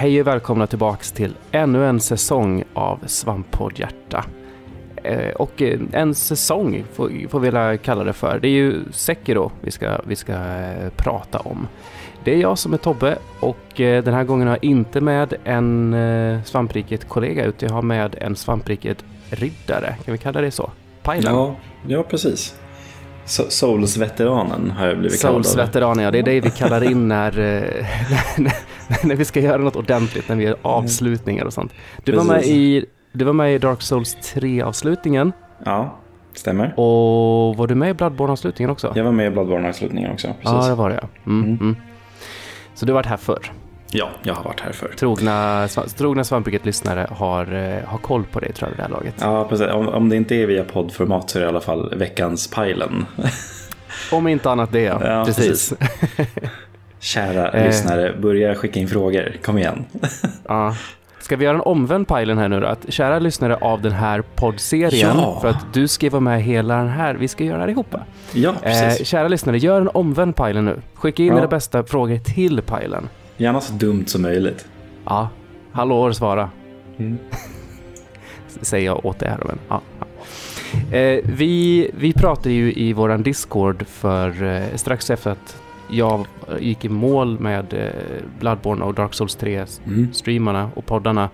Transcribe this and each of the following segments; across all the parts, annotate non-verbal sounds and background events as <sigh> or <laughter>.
hej och välkomna tillbaks till ännu en säsong av Svamppodd Hjärta. Eh, och eh, en säsong får, får vi vilja kalla det för. Det är ju Sekiro vi ska, vi ska eh, prata om. Det är jag som är Tobbe och den här gången har jag inte med en Svampriket-kollega utan jag har med en Svampriket-riddare. Kan vi kalla det så? Pajlen. Ja, ja precis. So- Souls-veteranen har jag blivit kallad. Souls-veteranen, ja. Det är det vi kallar in när, <laughs> när, <laughs> när vi ska göra något ordentligt, när vi gör avslutningar och sånt. Du var med Precis. i, du var med i Dark Souls 3-avslutningen Ja, stämmer. och var du med i Bloodborne-avslutningen också? Jag var med i Bloodborne-avslutningen också. Precis. Ja, det var det. Mm, Mm. mm. Så du har varit här förr. Ja, jag har varit här förr. Trogna, trogna Svampriket-lyssnare har, eh, har koll på dig tror jag vid det här laget. Ja, precis. Om, om det inte är via poddformat så är det i alla fall veckans Pajlen. Om inte annat det ja. Ja, precis. <laughs> Kära Eh. lyssnare, börja skicka in frågor. Kom igen. <laughs> Ja. Ska vi göra en omvänd pajlen här nu då? Att kära lyssnare av den här poddserien, Ja. för att du ska vara med hela den här, vi ska göra det ihop. Ja, Eh, precis. kära lyssnare, gör en omvänd pajlen nu. Skicka in Ja. era bästa frågor till pajlen. Gärna så dumt som möjligt. Ja, hallå svara. Mm. <laughs> Säger jag åt här. Men, ja, ja. Eh, vi, vi pratade ju i våran Discord för eh, strax efter att jag gick i mål med eh, Bloodborne och Dark Souls 3 Mm. och poddarna.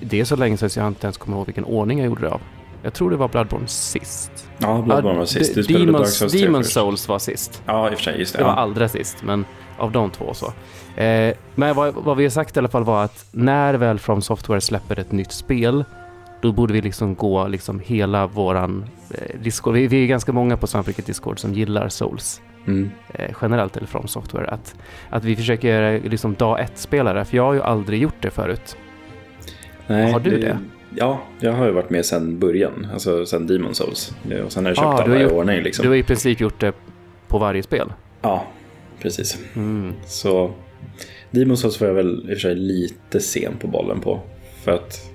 Det är så länge sedan så jag inte ens kommer ihåg vilken ordning jag gjorde det av. Jag tror det var Bloodborne sist. Ja, Bloodborne var sist. Du D- spelade Dark Demon's, Souls 3 Demon's först. Souls var sist. Ja, i och för sig. Just det. Det var Ja. allra sist, men av de två så. Eh, men vad, vad vi har sagt i alla fall var att när väl From Software släpper ett nytt spel, då borde vi liksom gå liksom hela våran eh, Discord. Vi, vi är ganska många på Svampriket Discord som gillar Souls Mm. eh, generellt, eller From Software. Att, att vi försöker göra liksom dag ett-spelare, för jag har ju aldrig gjort det förut. Nej, Har du det? Ja, jag har ju varit med sedan början. Alltså sedan Demon Souls. Och sen har jag köpt Ah, alla i ordning liksom. Du har i princip gjort det på varje spel. Ja, precis. Mm. Så Demon Souls var jag väl i och för sig lite sen på bollen på. För att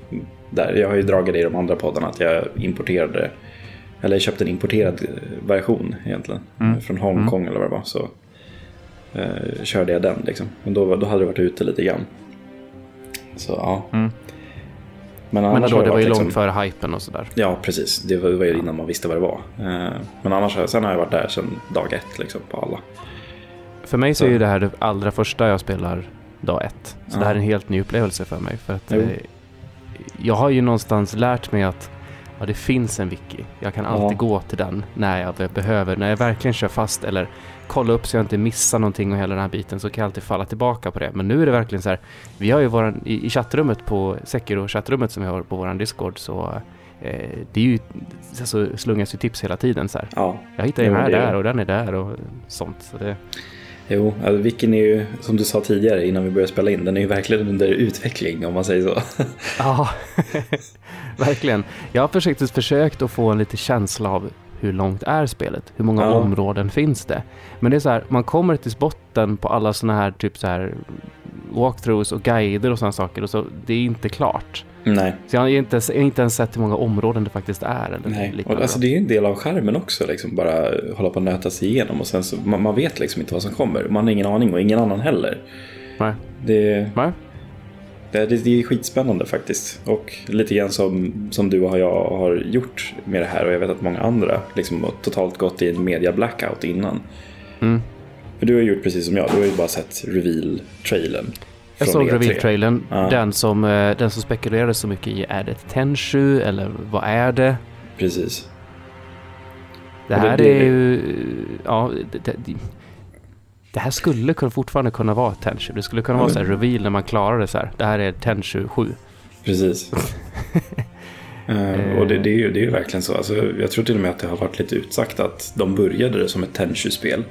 där, jag har ju dragit det i de andra poddarna att jag importerade, eller jag köpte en importerad eh, version egentligen. Mm. Från Hongkong eller vad det var. Så eh, körde jag den liksom. Men då, då hade det varit ute lite grann. Så ja. Mm. Men Men då, det var ju liksom- långt före hypen och sådär. Ja, precis. Det var, det var ju innan man visste vad det var. Eh, Men annars, sen har jag varit där sedan dag ett liksom, på alla. För mig så Så. är ju det här det allra första jag spelar dag ett. Så Ja. det här är en helt ny upplevelse för mig. För att, eh, jag har ju någonstans lärt mig att ja, det finns en wiki. Jag kan alltid Ja. gå till den när jag be- behöver. När jag verkligen kör fast eller kolla upp så jag inte missar någonting och hela den här biten så kan jag alltid falla tillbaka på det. Men nu är det verkligen så här. Vi har ju våran, i, i chattrummet på Sekiro chattrummet som vi har på våran Discord så eh, det är ju, alltså, slungas ju tips hela tiden så här. Ja, Jag hittade den här där och den är där och sånt. Så det, Jo, alltså, Wikin är ju, som du sa tidigare innan vi började spela in, den är ju verkligen under utveckling om man säger så. <laughs> Ja, <laughs> verkligen. Jag har försökt, försökt att få en lite känsla av hur långt är spelet? Hur många Ja. områden finns det? Men det är så här, man kommer till botten på alla sådana här typ så här walkthroughs och guider och sådana saker och så det är inte klart. Nej, Så jag har inte ens, inte ens sett hur många områden det faktiskt är. Eller nej. Och, alltså, det är en del av skärmen också, liksom, bara hålla på att nöta sig igenom och sen så, man, man vet liksom inte vad som kommer. Man har ingen aning och ingen annan heller. Nej. Det, Nej? det, det, det är skitspännande faktiskt. Och lite grann som, som du och jag har gjort med det här och jag vet att många andra liksom har totalt gått i en media blackout innan. Mm. För du har gjort precis som jag, du har ju bara sett reveal-trailern. Jag såg E3. reveal-trailern. Ja. Den, som, eh, den som spekulerade så mycket i, är det ett Tenshu eller vad är det? Precis. Det här det- är ju... Ja, det, det, det här skulle fortfarande kunna vara Tenshu. Det skulle kunna vara så här reveal när man klarar det så här. Det här är Tenshu 7. Precis. <laughs> Eh, och det, det, är ju, det är ju verkligen så. Alltså, jag tror till och med att det har varit lite utsagt att de började det som ett Tenchu-spel.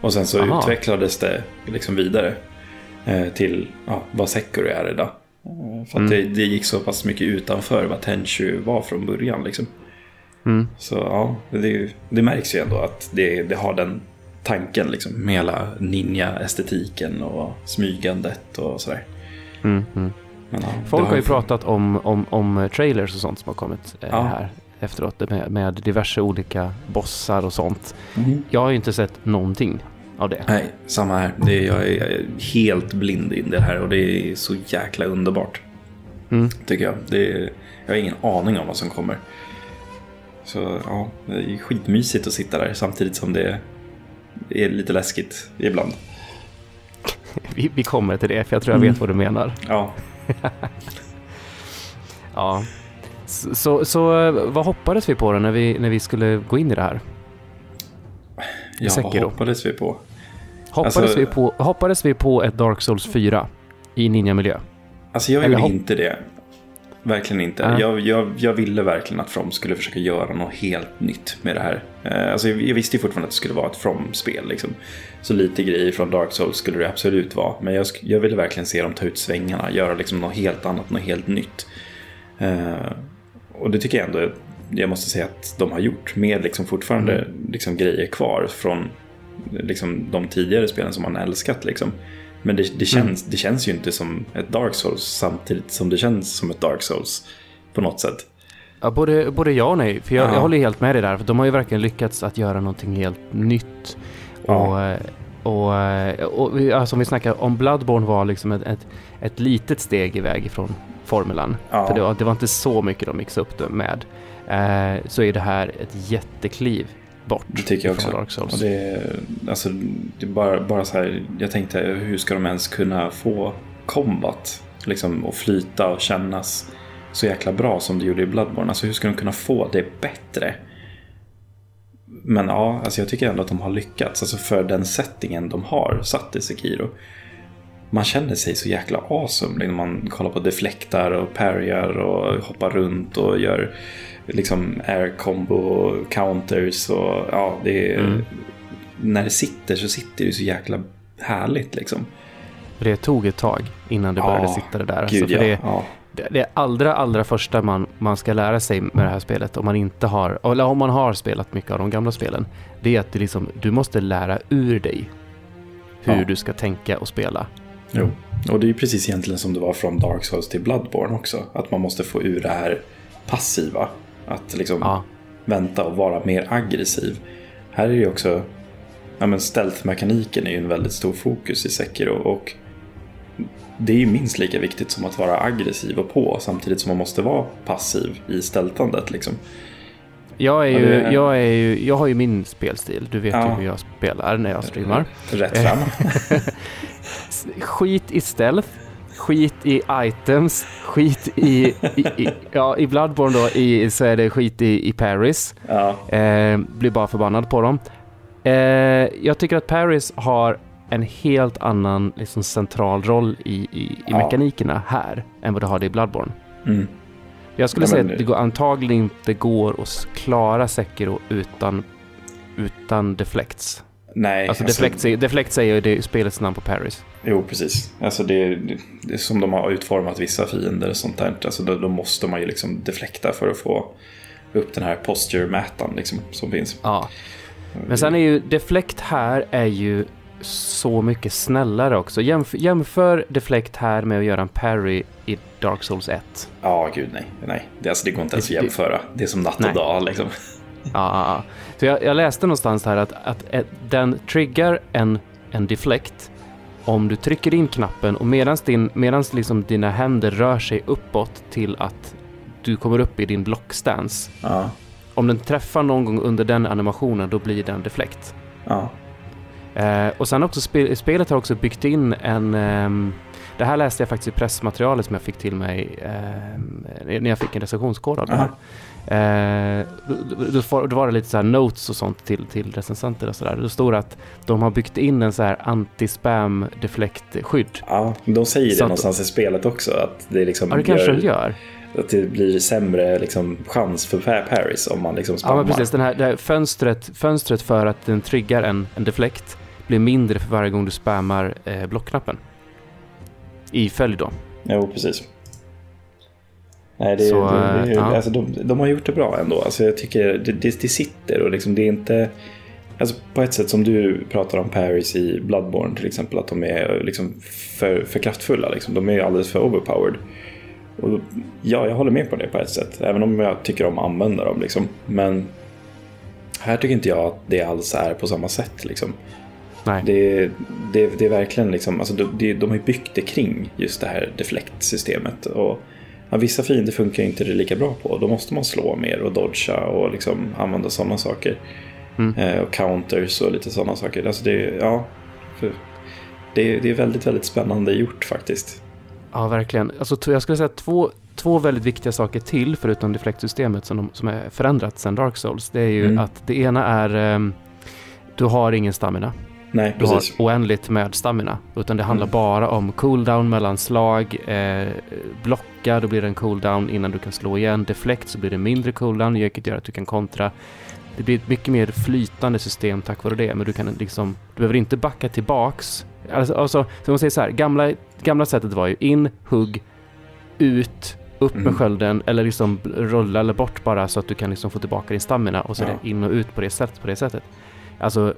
Och sen så Aha. utvecklades det liksom vidare till ja, vad Sekiro är idag. Eh, För Mm. att det, det gick så pass mycket utanför vad Tenchu var från början. Liksom. Mm. Så ja, det, det märks ju ändå att det, det har den tanken liksom. Med hela ninja-estetiken och smygandet och sådär. Mm, mm. Men, ja, Folk har ju pratat om, om, om trailers och sånt som har kommit eh, Ja. här efteråt med, med diverse olika bossar och sånt. Mhm. Jag har ju inte sett någonting av det. Nej, samma här. Det är, jag är helt blind i det här och det är så jäkla underbart. Mm. Tycker jag. Det är, jag har ingen aning om vad som kommer. Så ja, det är skitmysigt att sitta där samtidigt som det är lite läskigt ibland. <laughs> Vi, vi kommer till det, för jag tror jag Mm. vet vad du menar. Ja, <laughs> Ja. Så, så, så eh, vad hoppades vi på då när vi, när vi skulle gå in i det här? ja vad hoppades vi på? Hoppades, Alltså- vi, på, hoppades vi på ett Dark Souls 4 i ninja-miljö? Alltså jag Eller gjorde inte det. Verkligen inte. Nej. Jag, jag, jag ville verkligen att From skulle försöka göra något helt nytt med det här. Eh, Alltså jag, jag visste ju fortfarande att det skulle vara ett From-spel. Liksom. Så lite grejer från Dark Souls skulle det absolut vara. Men jag, jag ville verkligen se dem ta ut svängarna. Göra liksom något helt annat, något helt nytt. Eh, och det tycker jag ändå jag måste säga att de har gjort. Med liksom fortfarande liksom grejer kvar från liksom de tidigare spelen som man älskat. Liksom. Men det, det, känns, det känns ju inte som ett Dark Souls samtidigt som det känns som ett Dark Souls på något sätt. Ja, både, både ja och nej. För jag, Ja. jag håller helt med dig där. För de har ju verkligen lyckats att göra någonting helt nytt. Ja. Och, eh, och, eh, och vi- alltså, om vi snackar om Bloodborne var liksom ett, ett, ett litet steg iväg ifrån formulan. Ja. För det var, det var inte så mycket de mixade upp det med. Eh, så är det här ett jättekliv bort Det tycker jag också. Dark Souls. Och det, alltså, det bara, bara så här, jag tänkte hur ska de ens kunna få combat liksom, och flyta och kännas så jäkla bra som det gjorde i Bloodborne. Alltså hur ska de kunna få det bättre? Men ja, alltså jag tycker ändå att de har lyckats. Alltså för den settingen de har satt i Sekiro. Man känner sig så jäkla awesome när man kollar på deflektar och parryar och hoppar runt och gör liksom air combo counters och ja, det är... Mm. När det sitter så sitter det så jäkla härligt liksom. Det tog ett tag innan det Ja, började sitta det där. Alltså, Gud för ja. det, ja. det, det allra, allra första man, man ska lära sig med det här spelet, om man inte har, eller om man har spelat mycket av de gamla spelen, det är att det liksom, du måste lära ur dig hur Ja. du ska tänka och spela. Jo. Och det är ju precis egentligen som det var från Dark Souls till Bloodborne också. Att man måste få ur det här passiva. Att liksom Ja, vänta och vara mer aggressiv. Här är det ju också, ja men stealth-mekaniken är ju en väldigt stor fokus i Sekiro och det är ju minst lika viktigt som att vara aggressiv och på samtidigt som man måste vara passiv i steltandet liksom. jag, är Ja, ju, det- jag, är ju, jag har ju min spelstil, du vet Ja. ju hur jag spelar när jag streamar. Rätt fram. <laughs> Skit i stealth, skit i items, skit i, i, i ja i Bloodborne då i, så är det skit i, i Paris. ja, Eh, blir bara förbannad på dem. Eh, jag tycker att Paris har en helt annan liksom, central roll i, i, i Ja. mekanikerna här än vad det har i Bloodborne. mm. Jag skulle Ja, säga att det går, antagligen inte går att klara Sekiro utan, utan deflects. Nej, Alltså, deflects, är, deflects är ju det spelets namn på Paris. Jo, precis. Alltså det, det, är som de har utformat vissa fiender och sånt där. Alltså då, då måste man ju liksom deflekta för att få upp den här posture-mätaren liksom, som finns. Ja. Men sen är ju deflect här är ju så mycket snällare också. Jämf jämför deflect här med att göra en parry i Dark Souls 1. Ja, gud nej. nej. Det, alltså, det går inte ens att jämföra. Det är som natt och Nej. dag liksom. Ja, ja, ja. Så jag, jag läste någonstans här att, att ett- den triggar en, en deflect om du trycker in knappen och medans, din, medans liksom dina händer rör sig uppåt till att du kommer upp i din blockstance. Ja, Om den träffar någon gång under den animationen, då blir den deflect. ja, Eh, och sen också spe, spelet har också byggt in en... ehm, det här läste jag faktiskt i pressmaterialet som jag fick till mig ehm, när jag fick en recensionskod av det här. Eh, då, då, var det lite så här notes och sånt till, till recensenter och sådär. Då stod det att de har byggt in en så här anti-spam deflect-skydd. ja. De säger det Så att- någonstans i spelet också. Att det, liksom Ja, det kanske gör, de gör. Att det blir sämre liksom, chans för Pa- Paris om man liksom Ja, spammar. men precis. Den här, det här fönstret, fönstret för att den triggar en, en deflect blir mindre för varje gång du spammar eh, blockknappen. I följd då. Jo, precis. Nej, det, Så, det, det, eh, ja. alltså, de, de har gjort det bra ändå. Alltså, jag tycker det, det, det sitter och liksom, det är inte... Alltså, på ett sätt som du pratar om Paris i Bloodborne till exempel, att de är liksom för, för kraftfulla. Liksom. De är alldeles för overpowered. Och, ja, jag håller med på det på ett sätt, även om jag tycker om att använda dem. Liksom. Men här tycker inte jag att det alls är på samma sätt. Liksom. Nej. Det, det, det är verkligen liksom, alltså de, de har ju byggt det kring just det här deflektsystemet. Och ja, vissa fiender funkar inte det lika bra på. Då måste man slå mer och dodga och liksom använda sådana saker. Mm. Eh, och counters och lite sådana saker. Alltså det, ja, det, det är väldigt, väldigt spännande gjort faktiskt. Ja, verkligen. Alltså, jag skulle säga två, två väldigt viktiga saker till, förutom deflektsystemet, som, de, som är förändrat sedan Dark Souls. Det är ju Mm. att det ena är ehm, du har ingen stamina. Nej, Du har precis. oändligt med stamina. Utan det handlar Mm. bara om cooldown mellan slag. Eh, blocka, då blir det en cooldown innan du kan slå igen. Deflect så blir det mindre cooldown, vilket gör att du kan kontra. Det blir ett mycket mer flytande system tack vare det. Men du kan liksom, du behöver inte backa tillbaks. Alltså, alltså så man säger så här, gamla, gamla sättet var ju in, hugg, ut, upp med Mm. skölden eller liksom rulla eller bort bara så att du kan liksom få tillbaka din stamina och så Ja. in och ut på det sättet. På det sättet. Alltså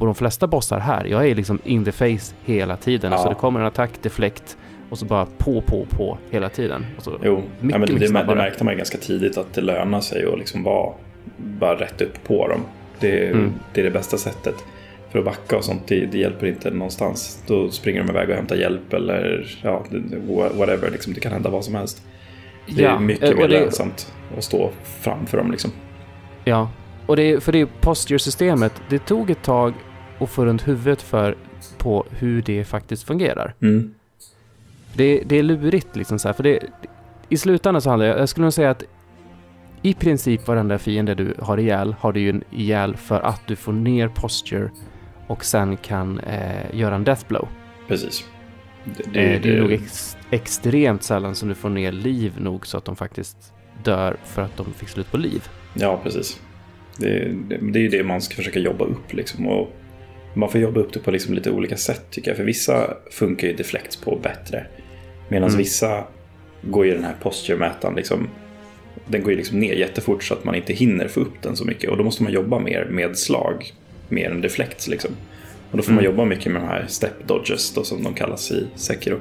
på de flesta bossar här, jag är liksom in the face hela tiden. Ja. Så det kommer en attack, deflekt och så bara på, på, på hela tiden. Och så, Jo, mycket, ja, men det, mycket det, märkte man ganska tidigt att det lönar sig att liksom vara bara rätt upp på dem. Det, Mm. det är det bästa sättet. För att backa och sånt, det, det hjälper inte någonstans. Då springer de iväg och hämtar hjälp eller ja, whatever. Liksom, det kan hända vad som helst. Det är mycket eh, mer lönsamt att stå framför dem. Liksom. Ja, och det för det posture-systemet. Det tog ett tag att få runt huvudet för på hur det faktiskt fungerar. Mm. Det, det är lurigt liksom så här, för det, i slutändan så handlar det, jag skulle nog säga att i princip varenda fiende du har ihjäl har du ju en ihjäl för att du får ner posture och sen kan eh, göra en death blow. Precis. Det, Det, det är nog ex, extremt sällan som du får ner liv nog så att de faktiskt dör för att de fick slut på liv. Ja, precis. Det, det, det är ju det man ska försöka jobba upp. Liksom, och man får jobba upp det på liksom lite olika sätt tycker jag. För vissa funkar ju deflect på bättre. Medan Mm. vissa går ju den här posture-mätaren liksom, den går ju liksom ner jättefort så att man inte hinner få upp den så mycket. Och då måste man jobba mer med slag, mer än deflects liksom. Och då får man Mm. jobba mycket med de här step dodges då, som de kallas i Sekiro.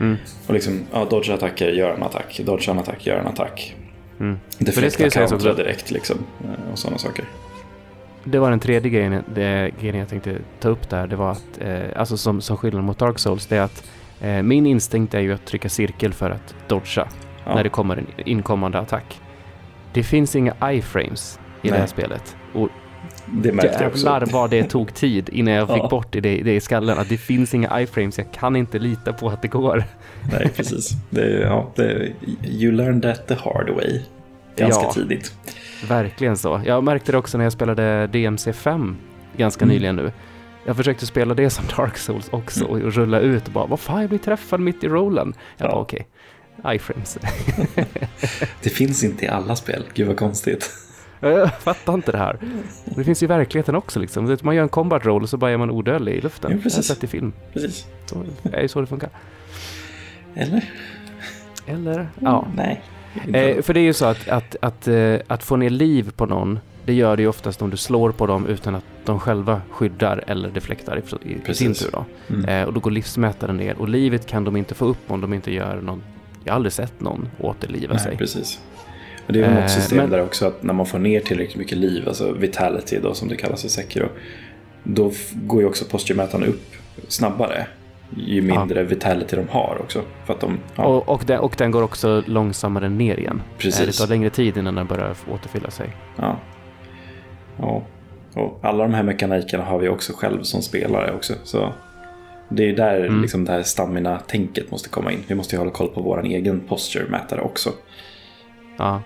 Mm. Och liksom, ja, dodge attacker, gör en attack. Dodge en attack, gör en attack. Mm. För det Deflecta ska ju sägas countra också- direkt liksom. eh, Och sådana saker. Det var den tredje grejen, det, grejen jag tänkte ta upp där. Det var att, eh, alltså som, som skillnad mot Dark Souls, det är att eh, min instinkt är ju att trycka cirkel för att dodga Ja. när det kommer en inkommande attack. Det finns inga iframes i det Nej. här spelet. Och Det märkte jag också. jävlar vad det tog tid innan jag fick Ja. bort det, det i skallen. Att det finns inga iframes, jag kan inte lita på att det går. Nej, precis. Det, ja, det, you learn that the hard way. Ganska Ja. tidigt. Verkligen så. Jag märkte det också när jag spelade DMC 5 ganska Mm. nyligen nu. Jag försökte spela det som Dark Souls också Mm. och rulla ut och bara vad fan jag blir träffad mitt i rollen. Jag Ja. bara okej, iframes. <laughs> Det finns inte i alla spel. Gud vad konstigt. Jag fattar inte det här. Det finns ju i verkligheten också liksom. Man gör en combat roll och så bara är man odödlig i luften. Ja, jag har precis. sett i film. Precis. Så, det är ju så det funkar. Eller? Eller? Ja. Nej. Eh, för det är ju så att, att, att, eh, att få ner liv på någon, det gör det ju oftast om du slår på dem utan att de själva skyddar eller deflektar i, i, Precis. sin tur. Då. Mm. Eh, och då går livsmätaren ner och livet kan de inte få upp om de inte gör någon, jag har aldrig sett någon återliva Nej, sig. precis. Och det är ju Eh, något system men- där också att när man får ner tillräckligt mycket liv, alltså vitality då som det kallas i Sekiro, då går ju också posturmätaren upp snabbare. Ju mindre vitality de har också. För att de, ja, Och, och, den, och den går också långsammare ner igen. Precis. Eh, det tar längre tid innan den börjar återfylla sig. ja. ja. Och alla de här mekanikerna har vi också själv som spelare också. Så det är ju där Mm. liksom det här stamina-tänket måste komma in. Vi måste ju hålla koll på vår egen posture-mätare också. Ja.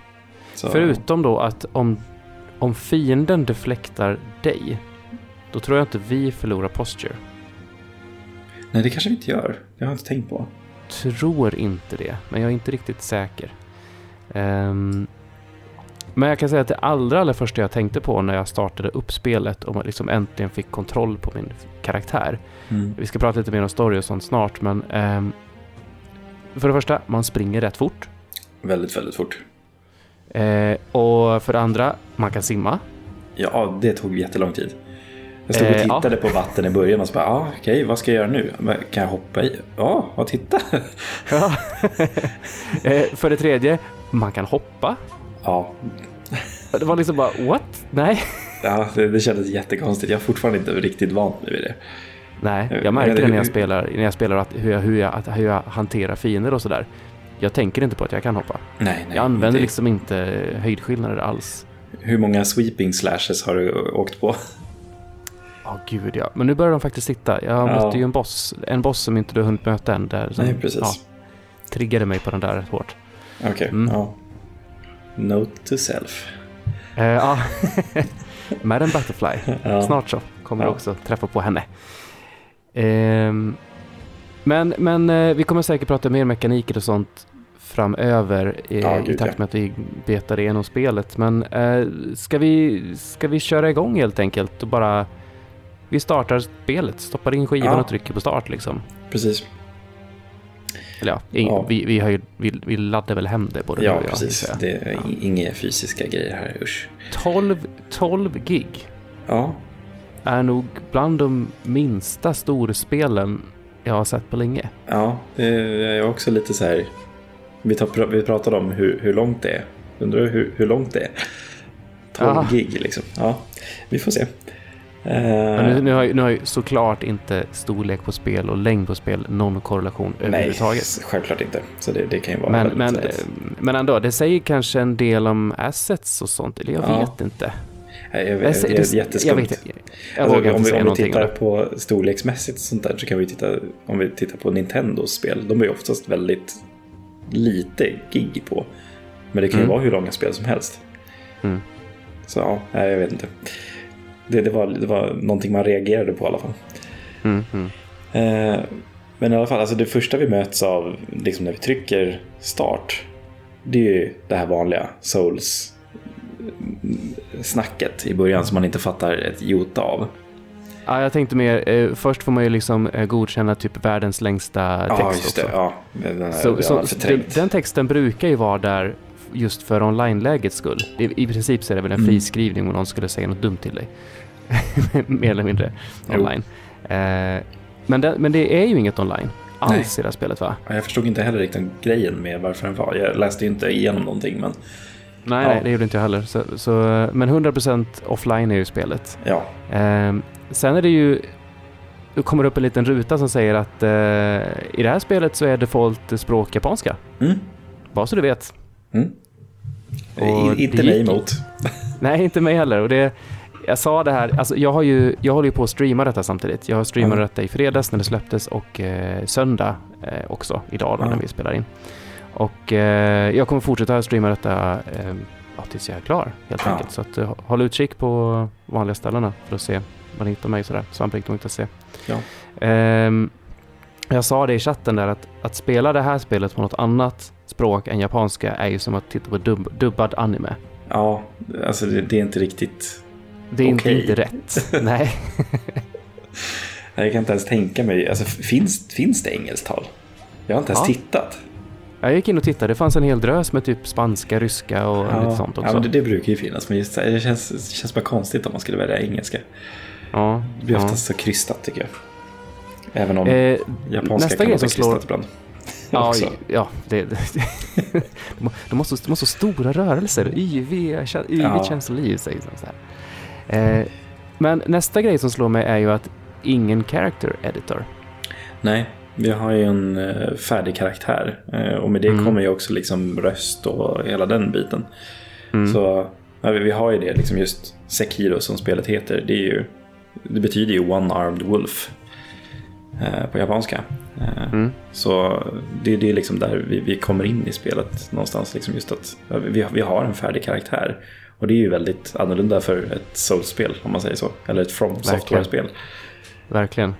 Så, Förutom då att om, om fienden deflektar dig, då tror jag inte vi förlorar posture. Nej, det kanske vi inte gör. Det har jag inte tänkt på. tror inte det, men jag är inte riktigt säker. Ehm, men jag kan säga att det allra, allra första jag tänkte på när jag startade upp spelet och liksom äntligen fick kontroll på min karaktär. Mm. Vi ska prata lite mer om story och sånt snart, men ehm, för det första, man springer rätt fort. Väldigt, väldigt fort. Eh, och för det andra, man kan simma. Ja, det tog jättelång tid. Jag stod och Eh, ja. tittade på vatten i början och så bara, ah, okej, vad ska jag göra nu? Men Kan jag hoppa i? Ja, och titta. <laughs> Ja. <laughs> eh, för det tredje, man kan hoppa. ja, Det var liksom bara, what? Nej. <laughs> Ja, det, det kändes jättekonstigt. Jag har fortfarande inte riktigt vant mig vid det. Nej, jag märker det när jag spelar, när jag spelar att hur, jag, hur, jag, att, hur jag hanterar fiender och sådär. Jag tänker inte på att jag kan hoppa. Nej, nej. Jag använder det- liksom inte höjdskillnader alls. Hur många sweeping slashes har du åkt på? Ja, gud ja. Men nu börjar de faktiskt sitta. Jag Ja. mötte ju en boss, en boss som inte du har hunnit möta än. Där, som, Nej, precis. Ja, triggade mig på den där rätt hårt. Okej, Mm. ja. Note to self. Eh, ja, <laughs> Madam Butterfly. Ja. Snart så kommer du också träffa på henne. Ehm, men men eh, vi kommer säkert prata mer mekaniker och sånt framöver eh, Ja, i gud, takt ja. med att vi betar igenom spelet. Men eh, ska, vi, ska vi köra igång helt enkelt och bara vi startar spelet, stoppar in skivan Ja. och trycker på start liksom. Precis. Eller ja, ing, Ja. Vi, vi, har ju, vi, vi laddar väl hem det både Ja, precis. jag. Det är i- inga fysiska grejer här, usch. 12, 12 gig Ja, är nog bland de minsta storspelen jag har sett på länge. ja det är också lite så här. Vi, tar, vi pratade om hur, hur långt det är. Undrar hur, hur långt det är? 12 Aha. gig liksom. Ja, vi får se. Men Eh, nu, nu, har nu har ju såklart inte storlek på spel och längd på spel någon korrelation nej, överhuvudtaget. självklart inte. Så det, det kan ju vara Men, men, eh, men ändå, det säger kanske en del om assets och sånt. Eller jag Ja. vet inte. Jag, Det, vet, det är jätteskumt. jag, vet, jag, jag Alltså, vågar om inte vi, om vi tittar på storleksmässigt sånt där så kan vi titta, om vi tittar på Nintendos spel, de är oftast väldigt lite gig på. Men det kan ju Mm. vara hur långa spel som helst. Mm. Så ja, nej, jag vet inte. Det, det, var, det var någonting man reagerade på i alla fall. Mm, mm. Eh, men i alla fall, alltså det första vi möts av liksom när vi trycker start, det är ju det här vanliga Souls snacket i början som man inte fattar ett jota av. Ja, jag tänkte mer, eh, först får man ju liksom eh, godkänna typ världens längsta text Ja, just det. också. Ja, den, här, Så, så, den, den texten brukar ju vara där just för online-lägets skull. I, I princip så är det väl en Mm. friskrivning om någon skulle säga något dumt till dig. <laughs> Mer eller mindre online. Eh, men, det, men det är ju inget online alls i det här spelet va? Ja, Jag förstod inte heller riktigt grejen med varför den var. Jag läste ju inte igenom någonting, men Nej, Ja. nej, det gjorde inte jag heller. Så, så, men 100% offline är ju spelet. ja. Eh, sen är det ju... Det kommer upp en liten ruta som säger att eh, i det här spelet så är default språk japanska. Mm. Bara så du vet. Mm. I, inte mig emot. <laughs> Nej, inte mig heller. Och det, jag sa det här, alltså jag, har ju, jag håller ju på att streama detta samtidigt. Jag streamade Ja. detta i fredags när det släpptes och eh, söndag eh, också, idag då, Ja. när vi spelar in. Och eh, jag kommer fortsätta streama detta eh, ja, tills jag är klar helt Ja. enkelt. Så att, eh, håll utkik på vanliga ställena för att se ni hittar mig sådär. Svamprikt.se. Ja. Ehm, jag sa det i chatten där att, att spela det här spelet på något annat språk än japanska är ju som att titta på dub, dubbad anime. Ja, alltså det, det är inte riktigt... Det är Okej. inte, inte rätt. <laughs> Nej. Jag kan inte ens tänka mig. Alltså, finns, finns det engelskt tal? Jag har inte ens Ja. tittat. Jag gick in och tittade. Det fanns en hel drös med typ spanska, ryska och lite sånt ja, också. men det, det brukar ju finnas. Men just, det det känns, det känns bara konstigt om man skulle välja engelska. ja, Det blir ja. oftast så krystat tycker jag. Även om Eh, japanska nästa kan grej vara som krystat slår... ibland. <laughs> Ja, ja det, det, <laughs> de, måste, de måste ha stora rörelser. Yvigt Ja. känsloliv säger de så här. Eh, men nästa grej som slår mig är ju att ingen character editor. Nej, vi har ju en eh, färdig karaktär. Eh, och med det Mm. kommer ju också liksom röst och hela den biten. Mm. Så ja, vi har ju det, liksom just Sekiro som spelet heter. Det, ju, det betyder ju One-Armed Wolf eh, på japanska. Eh, Mm. Så det, det är liksom där vi, vi kommer in i spelet någonstans. Liksom just att ja, vi, vi har en färdig karaktär. Och det är ju väldigt annorlunda för ett Souls-spel om man säger så. Eller ett From Software-spel. Verkligen.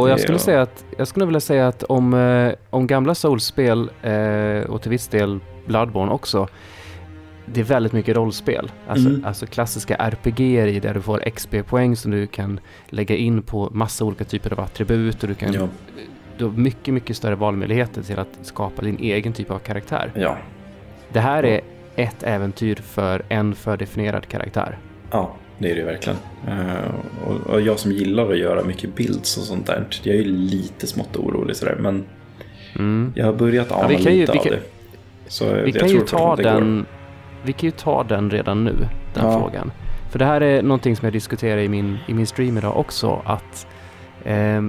Och jag skulle, säga att, jag skulle vilja säga att om, eh, om gamla Souls-spel eh, och till viss del Bloodborne också, det är väldigt mycket rollspel. Alltså, Mm. alltså klassiska RPG i där du får XP-poäng som du kan lägga in på massa olika typer av attribut och du, kan, Ja. du har mycket, mycket större valmöjligheter till att skapa din egen typ av karaktär. Ja. Det här är ett äventyr för en fördefinierad karaktär. Ja, det är det ju verkligen. Eh, och, jag som gillar att göra mycket builds och sånt där, jag är ju lite smått orolig sådär, men Mm. jag har börjat ana ju- lite av kan- det. Så Vi kan, ju ta går. den, vi kan ju ta den redan nu, den Ja. frågan. För det här är någonting som jag diskuterar i min, i min stream idag också, att eh,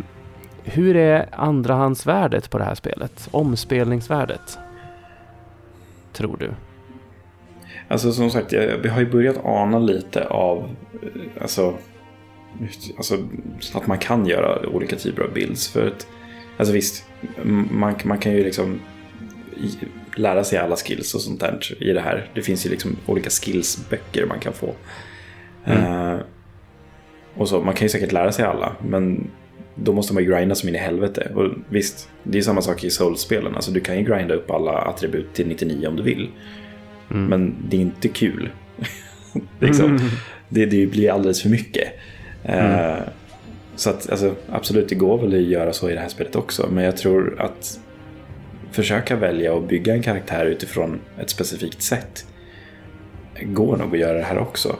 hur är andrahandsvärdet på det här spelet? Omspelningsvärdet? Tror du? Alltså som sagt, jag, vi har ju börjat ana lite av eh, alltså, alltså, att man kan göra olika typer av builds. För att, alltså visst, man, man kan ju liksom lära sig alla skills och sånt där i det här. Det finns ju liksom olika skillsböcker man kan få. Mm. Uh, och så, man kan ju säkert lära sig alla, men då måste man ju grinda som in i helvete. Och visst, det är samma sak i Souls-spelen. Alltså, du kan ju grinda upp alla attribut till 99 om du vill. Mm. Men det är inte kul. <laughs> liksom. mm. det, det, blir alldeles för mycket. Mm. Uh, så att, alltså, absolut, det går väl att göra så i det här spelet också. Men jag tror att försöka välja och bygga en karaktär utifrån ett specifikt sätt går nog att göra det här också.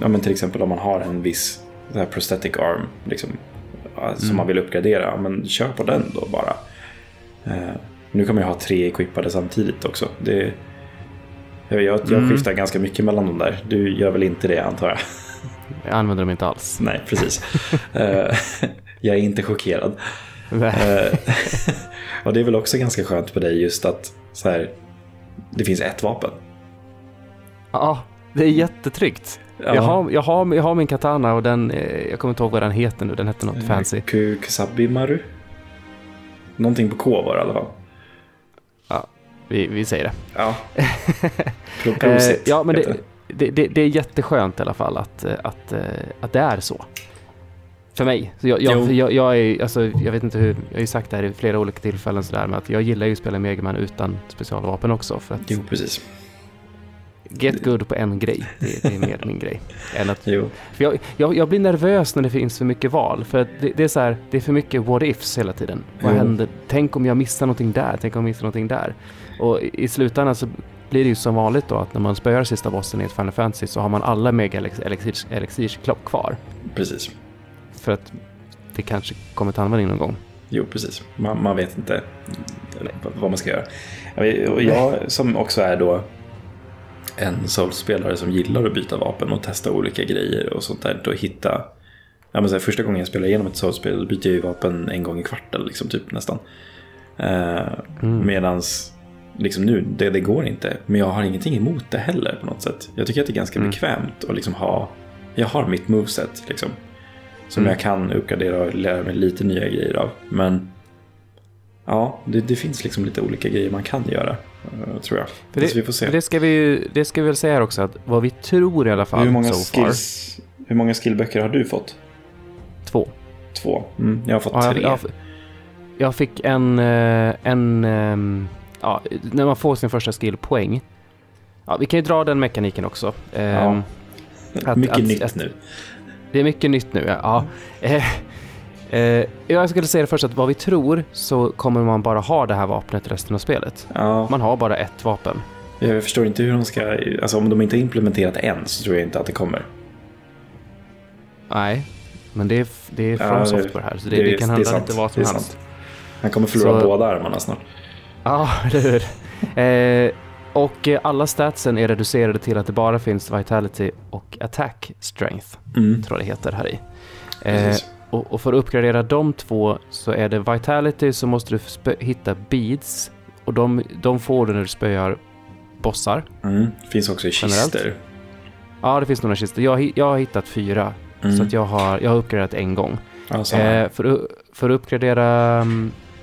Ja, men till exempel om man har en viss här prosthetic arm liksom, som mm. man vill uppgradera, men kör på den då bara. Uh, nu kan man ju ha tre equippade samtidigt också. Det, jag, jag, mm. skiftar ganska mycket mellan de där. Du gör väl inte det antar jag? Jag använder dem inte alls. Nej, precis. uh, <laughs> jag är inte chockerad. Uh, <laughs> och det är väl också ganska skönt på dig just att så här, det finns ett vapen. Ja, det är jättetryggt. Ja. Jag, har, jag, har, jag har min katana och den, eh, jag kommer inte ihåg vad den heter nu, den hette något fancy. Kusabimaru? Någonting på K var det i alla fall. Vi, vi säger det. Ja. <laughs> Prosit, ja, men det, det, det, det, är jätteskönt i alla fall att, att, att det är så. För mig. Så jag, jag, jag, jag, är, alltså, jag vet inte hur, jag har ju sagt det här i flera olika tillfällen sådär, men att jag gillar ju att spela Megaman utan specialvapen också. För att jo, precis. Get good på en grej, det, det är mer min grej. Än att, jo. För jag, jag, jag, blir nervös när det finns för mycket val, för det, det, är så här, det är för mycket what ifs hela tiden. Vad jo. händer? Tänk om jag missar någonting där, tänk om jag missar någonting där. Och i, slutändan så blir det ju som vanligt då att när man spöar sista bossen i ett Final Fantasy så har man alla mega elixirs, elixirs kvar. Precis. För att det kanske kommer till användning någon gång. Jo, precis. Man, man vet inte vad man ska göra. Och jag som också är då en Souls-spelare som gillar att byta vapen och testa olika grejer och sånt där. Och hitta... Ja, men så här, första gången jag spelar igenom ett Souls-spel byter jag ju vapen en gång i kvarten, liksom, typ nästan. Uh, mm. Medans liksom nu, det, det, går inte. Men jag har ingenting emot det heller på något sätt. Jag tycker att det är ganska mm. bekvämt att liksom ha... Jag har mitt moveset liksom. Som mm. jag kan uppgradera och lära mig lite nya grejer av. Men ja, det, det finns liksom lite olika grejer man kan göra. Uh, tror jag. För det, vi får se. det, ska vi, det ska vi väl säga också att vad vi tror i alla fall. Hur många, so skills, far, hur många skillböcker har du fått? Två. Två? Mm, jag har fått ja, tre. Jag, jag, fick en, eh, en ehm, ja, när man får sin första skillpoäng. Ja, vi kan ju dra den mekaniken också. Ja. Ehm, att, Mycket att, nytt att, nu. Det är mycket nytt nu, ja. Eh, eh, jag skulle säga först att vad vi tror så kommer man bara ha det här vapnet resten av spelet. Ja. Man har bara ett vapen. Jag förstår inte hur de ska, alltså om de inte har implementerat än så tror jag inte att det kommer. Nej, men det är, det är från ja, software här så det, det, det kan hända lite vad som helst. Han kommer förlora så... båda armarna snart. Ja, <laughs> eller hur. Eh, och alla statsen är reducerade till att det bara finns vitality och attack strength, mm. tror jag det heter här i. Eh, och, och, för att uppgradera de två så är det vitality så måste du hitta beads och de, de får du när du spöar bossar. Mm. Finns också i kister. Ja, det finns några kister. Jag, jag har hittat fyra, mm. så att jag, har, jag har uppgraderat en gång. Alltså. Eh, för, för att uppgradera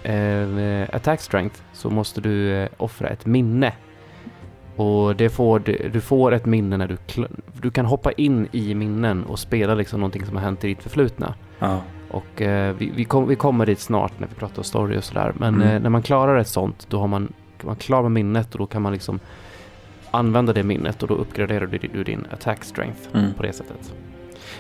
eh, attack strength så måste du eh, offra ett minne och det får, du får ett minne när du, du kan hoppa in i minnen och spela liksom någonting som har hänt i ditt förflutna. Ja. Och eh, vi, vi, kom, vi, kommer dit snart när vi pratar story och sådär. Men mm. eh, när man klarar ett sånt, då har man, man klar med minnet och då kan man liksom använda det minnet och då uppgraderar du, du din attack strength mm. på det sättet.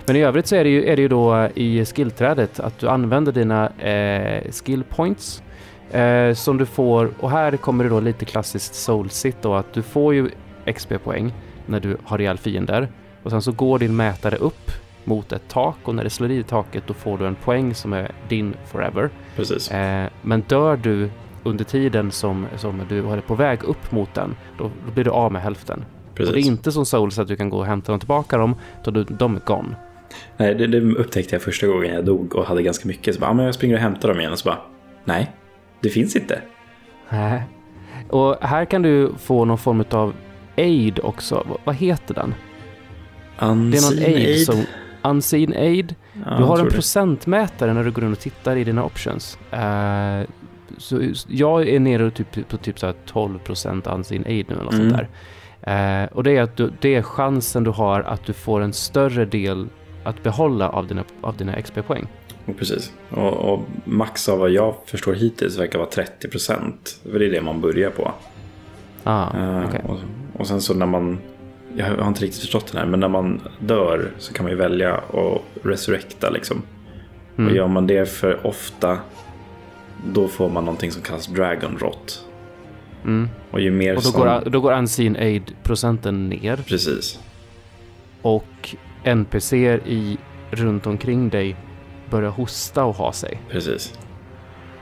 Men i övrigt så är det ju, är det ju då i skillträdet att du använder dina eh, skill points Eh, som du får, och här kommer det då lite klassiskt soulsit då, att du får ju XP-poäng när du har ihjäl fiender. Och sen så går din mätare upp mot ett tak och när det slår i taket då får du en poäng som är din forever. Precis. Eh, men dör du under tiden som, som du är på väg upp mot den, då, då blir du av med hälften. Precis. Och det är inte som Souls att du kan gå och hämta dem tillbaka dem, då du, de är gone. Nej, det, det upptäckte jag första gången jag dog och hade ganska mycket. Så bara, ah, men jag springer och hämtar dem igen och så bara, nej, det finns inte. Nej. Och här kan du få någon form av aid också. V- vad heter den? Unseen Det är någon aid, aid. som Unseen aid. Ja, du har en procentmätare när du går in och tittar i dina options. Eh, så jag är nere typ, på typ så här 12% unseen aid nu eller något Mm. sånt där. Eh, och det är, att du, det är chansen du har att du får en större del att behålla av dina, av dina XP-poäng. Precis. Och, och max av vad jag förstår hittills verkar vara 30 procent. För det är det man börjar på. Ah, Eh, okej. och, och sen så när man, jag har inte riktigt förstått det här, men när man dör så kan man ju välja att resurrecta liksom. Mm. Och gör man det för ofta, då får man någonting som kallas dragon rot. Mm. Och ju mer Och då som... går, då går unseen aid-procenten ner Precis. och NPC i runt omkring dig börjar hosta och ha sig. Precis.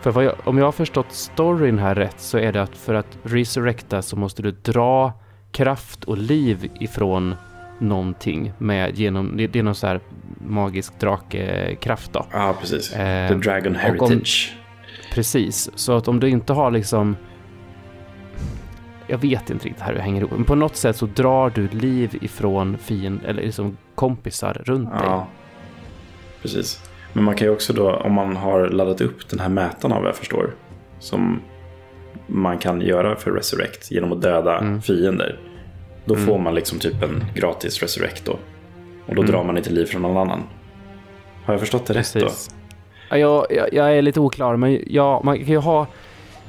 För jag, om jag har förstått storyn här rätt så är det att för att resurrecta så måste du dra kraft och liv ifrån någonting med genom, det är någon så här magisk drakekraft då. Ja, precis. Eh, The Dragon och om- Heritage. Precis, så att om du inte har liksom jag vet inte riktigt hur det hänger ihop, men på något sätt så drar du liv ifrån fiend eller liksom kompisar runt dig. Ja, precis. Men man kan ju också då, om man har laddat upp den här mätaren av vad jag förstår, som man kan göra för Resurrect genom att döda Mm. fiender. Då Mm. får man liksom typ en gratis Resurrect då. Och då Mm. drar man inte liv från någon annan. Har jag förstått det rätt Precis. Ja, jag, jag, jag är lite oklar, men ja, man kan ju ha...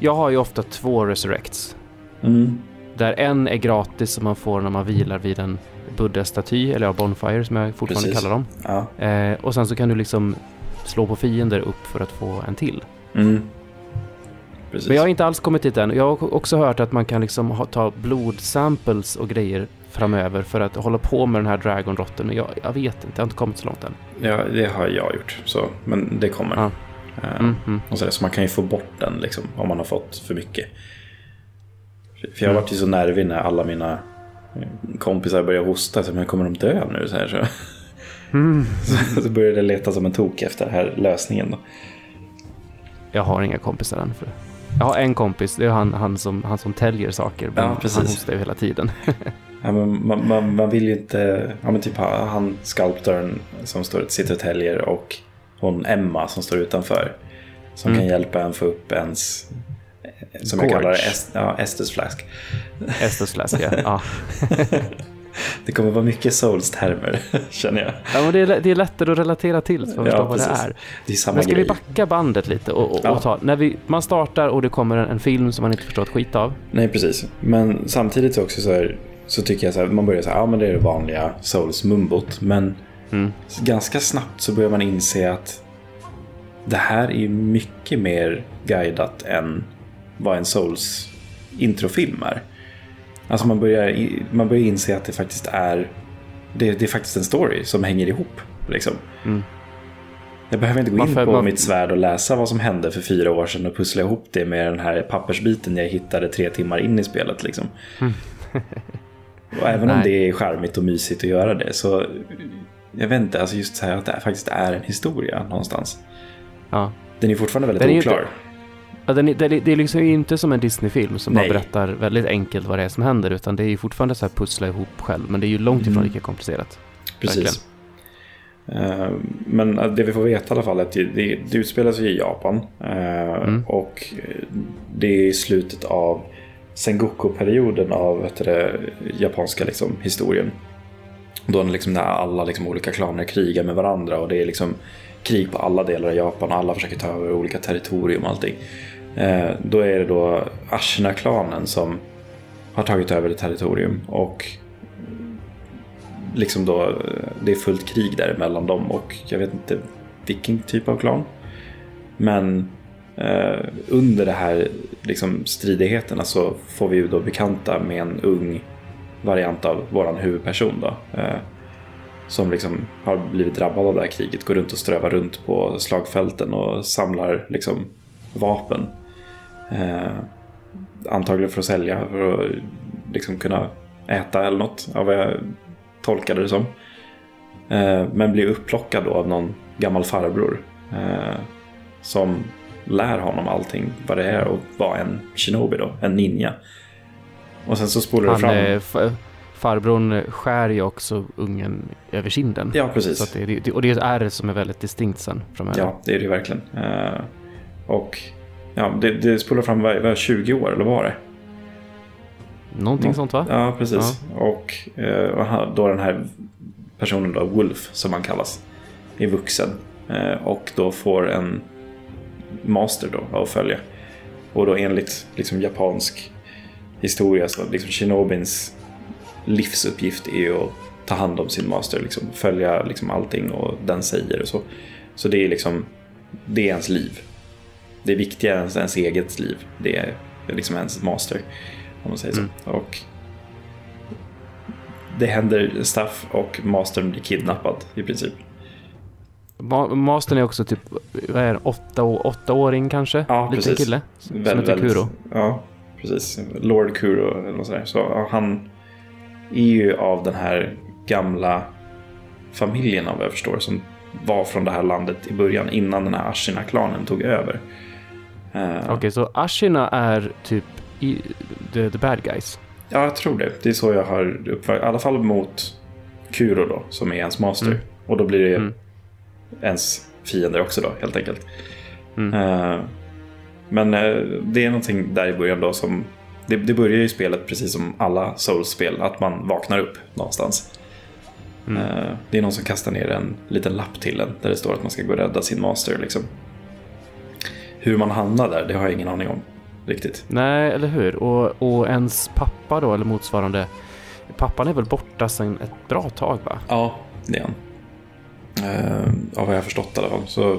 Jag har ju ofta två resurrects. Mm. Där en är gratis som man får när man vilar vid en buddha-staty, eller ja, bonfire som jag fortfarande Precis. kallar dem. Ja. Eh, och sen så kan du liksom slå på fiender upp för att få en till. Mm. Men jag har inte alls kommit dit än. Jag har också hört att man kan liksom ha, ta blodsamples och grejer framöver för att hålla på med den här dragonrotten. Men jag, jag vet inte, jag har inte kommit så långt än. Ja, det har jag gjort. Så. Men det kommer. Ja. Eh, Mm, mm. Och så, där, så man kan ju få bort den liksom, om man har fått för mycket. För jag Mm. varit ju så nervig när alla mina eh, kompisar började hosta. Så, men kommer de dö nu? Så, här, så. Mm. så, <laughs> så började jag leta som en tok efter den här lösningen. Då. Jag har inga kompisar än. För jag har en kompis, det är han, han, som, han som täljer saker. Men Ja, precis. han hostar ju hela tiden. <laughs> Ja, men man, man, man vill ju inte... Ja, men typ han sculptorn som står, sitter och täljer och hon Emma som står utanför. Som Mm. kan hjälpa en få upp ens... Som Gorge. jag kallar det, est, ja, Estes flask. Estes läser jag. Ja. <laughs> Det kommer vara mycket Souls-termer, <laughs> känner jag. ja, men det är, det är lättare att relatera till så man Ja, förstår vad det är. Det är samma Men ska grej. vi backa bandet lite och, och, Ja. och ta, när vi, man startar och det kommer en, en film som man inte förstår ett skit av. Nej, precis. Men samtidigt så också så, här, så tycker jag så här, man börjar här, ja men det är det vanliga Souls-mumbot. Men Mm. ganska snabbt så börjar man inse att det här är mycket mer guidat än vad en Souls introfilm är. Alltså man börjar, man börjar inse att det faktiskt är det, det är faktiskt en story som hänger ihop. Liksom. Mm. Jag behöver inte gå in Varför- på var- mitt svärd och läsa vad som hände för fyra år sedan och pussla ihop det med den här pappersbiten jag hittade tre timmar in i spelet. Liksom. och även om Nej. det är charmigt och mysigt att göra det så jag vet inte, alltså just så här att det faktiskt är en historia någonstans. Ja. Den är fortfarande väldigt Den oklar. inte- Ja, den det, är, det är liksom inte som en Disney-film som Nej. bara berättar väldigt enkelt vad det är som händer, utan det är ju fortfarande så här pussla ihop själv, men det är ju långt ifrån Mm. lika komplicerat. Precis. Eh, Men det vi får veta i alla fall är att det, det, det utspelar sig i Japan. eh, Mm. Och det är i slutet av Sengoku-perioden av vet det, japanska liksom, historien. Då liksom när alla liksom, olika klaner krigar med varandra och det är liksom krig på alla delar av Japan och alla försöker ta över olika territorium och allting. Eh, Då är det då Ashna-klanen som har tagit över ett territorium och liksom då, eh, det är fullt krig däremellan dem och jag vet inte vilken typ av klan. Men eh, under de här liksom, stridigheterna så får vi ju då bekanta med en ung variant av våran huvudperson då. Eh, som liksom har blivit drabbad av det här kriget, går runt och strövar runt på slagfälten och samlar liksom vapen. Eh, antagligen för att sälja, för att liksom kunna äta eller något, av vad jag tolkade det som. Eh, men blir upplockad då av någon gammal farbror. Eh, som lär honom allting vad det är att vara en shinobi då, en ninja. Och sen så spolar det Han, fram. eh, farbrorn skär ju också ungen över kinden. Ja, precis. Det, det, och det är ett ärr som är väldigt distinkt sen framöver. Ja, det är det verkligen. Och ja, det, det spolar fram vad, vad, 20 år, eller vad var det? Någonting Ja. sånt va? Ja, precis. Och, eh, och då den här personen då, Wolf, som han kallas, är vuxen. Eh, och då får en master då att följa. Och då enligt liksom, japansk historia så liksom Shinobins livsuppgift är ju att ta hand om sin master, liksom, följa liksom, allting och den säger och så. Så det är liksom, det är ens liv. Det är viktigare än ens eget liv. Det är liksom ens master, om man säger så. Mm. Och det händer stuff och mastern blir kidnappad i princip. Ma- Mastern är också typ, vad är det, åtta, å- åttaåring kanske? Ja, Liten precis. kille. Som Väl- heter väldigt- Kuro. Ja, precis. Lord Kuro eller något sådär. Så ja, han är ju av den här gamla familjen av vad jag förstår. Som var från det här landet i början innan den här Ashina-klanen tog över. Eh, Okej, så Ashina är typ i, the, the bad guys. Ja, jag tror det. Det är så jag har uppfattat I alla fall mot Kuro då, som är ens master. Mm. Och då blir det Mm. ens fiender också då, helt enkelt. Mm. Eh, men eh, det är någonting där i början då som... Det, det börjar ju spelet precis som alla Souls-spel, att man vaknar upp någonstans. Mm. Eh, det är någon som kastar ner en liten lapp till en där det står att man ska gå och rädda sin master. Liksom. Hur man hamnar där, det har jag ingen aning om riktigt. Nej, eller hur? Och, och ens pappa då, eller motsvarande. Pappan är väl borta sedan ett bra tag va? Ja, det är han. Uh, av vad jag har förstått i alla fall. Så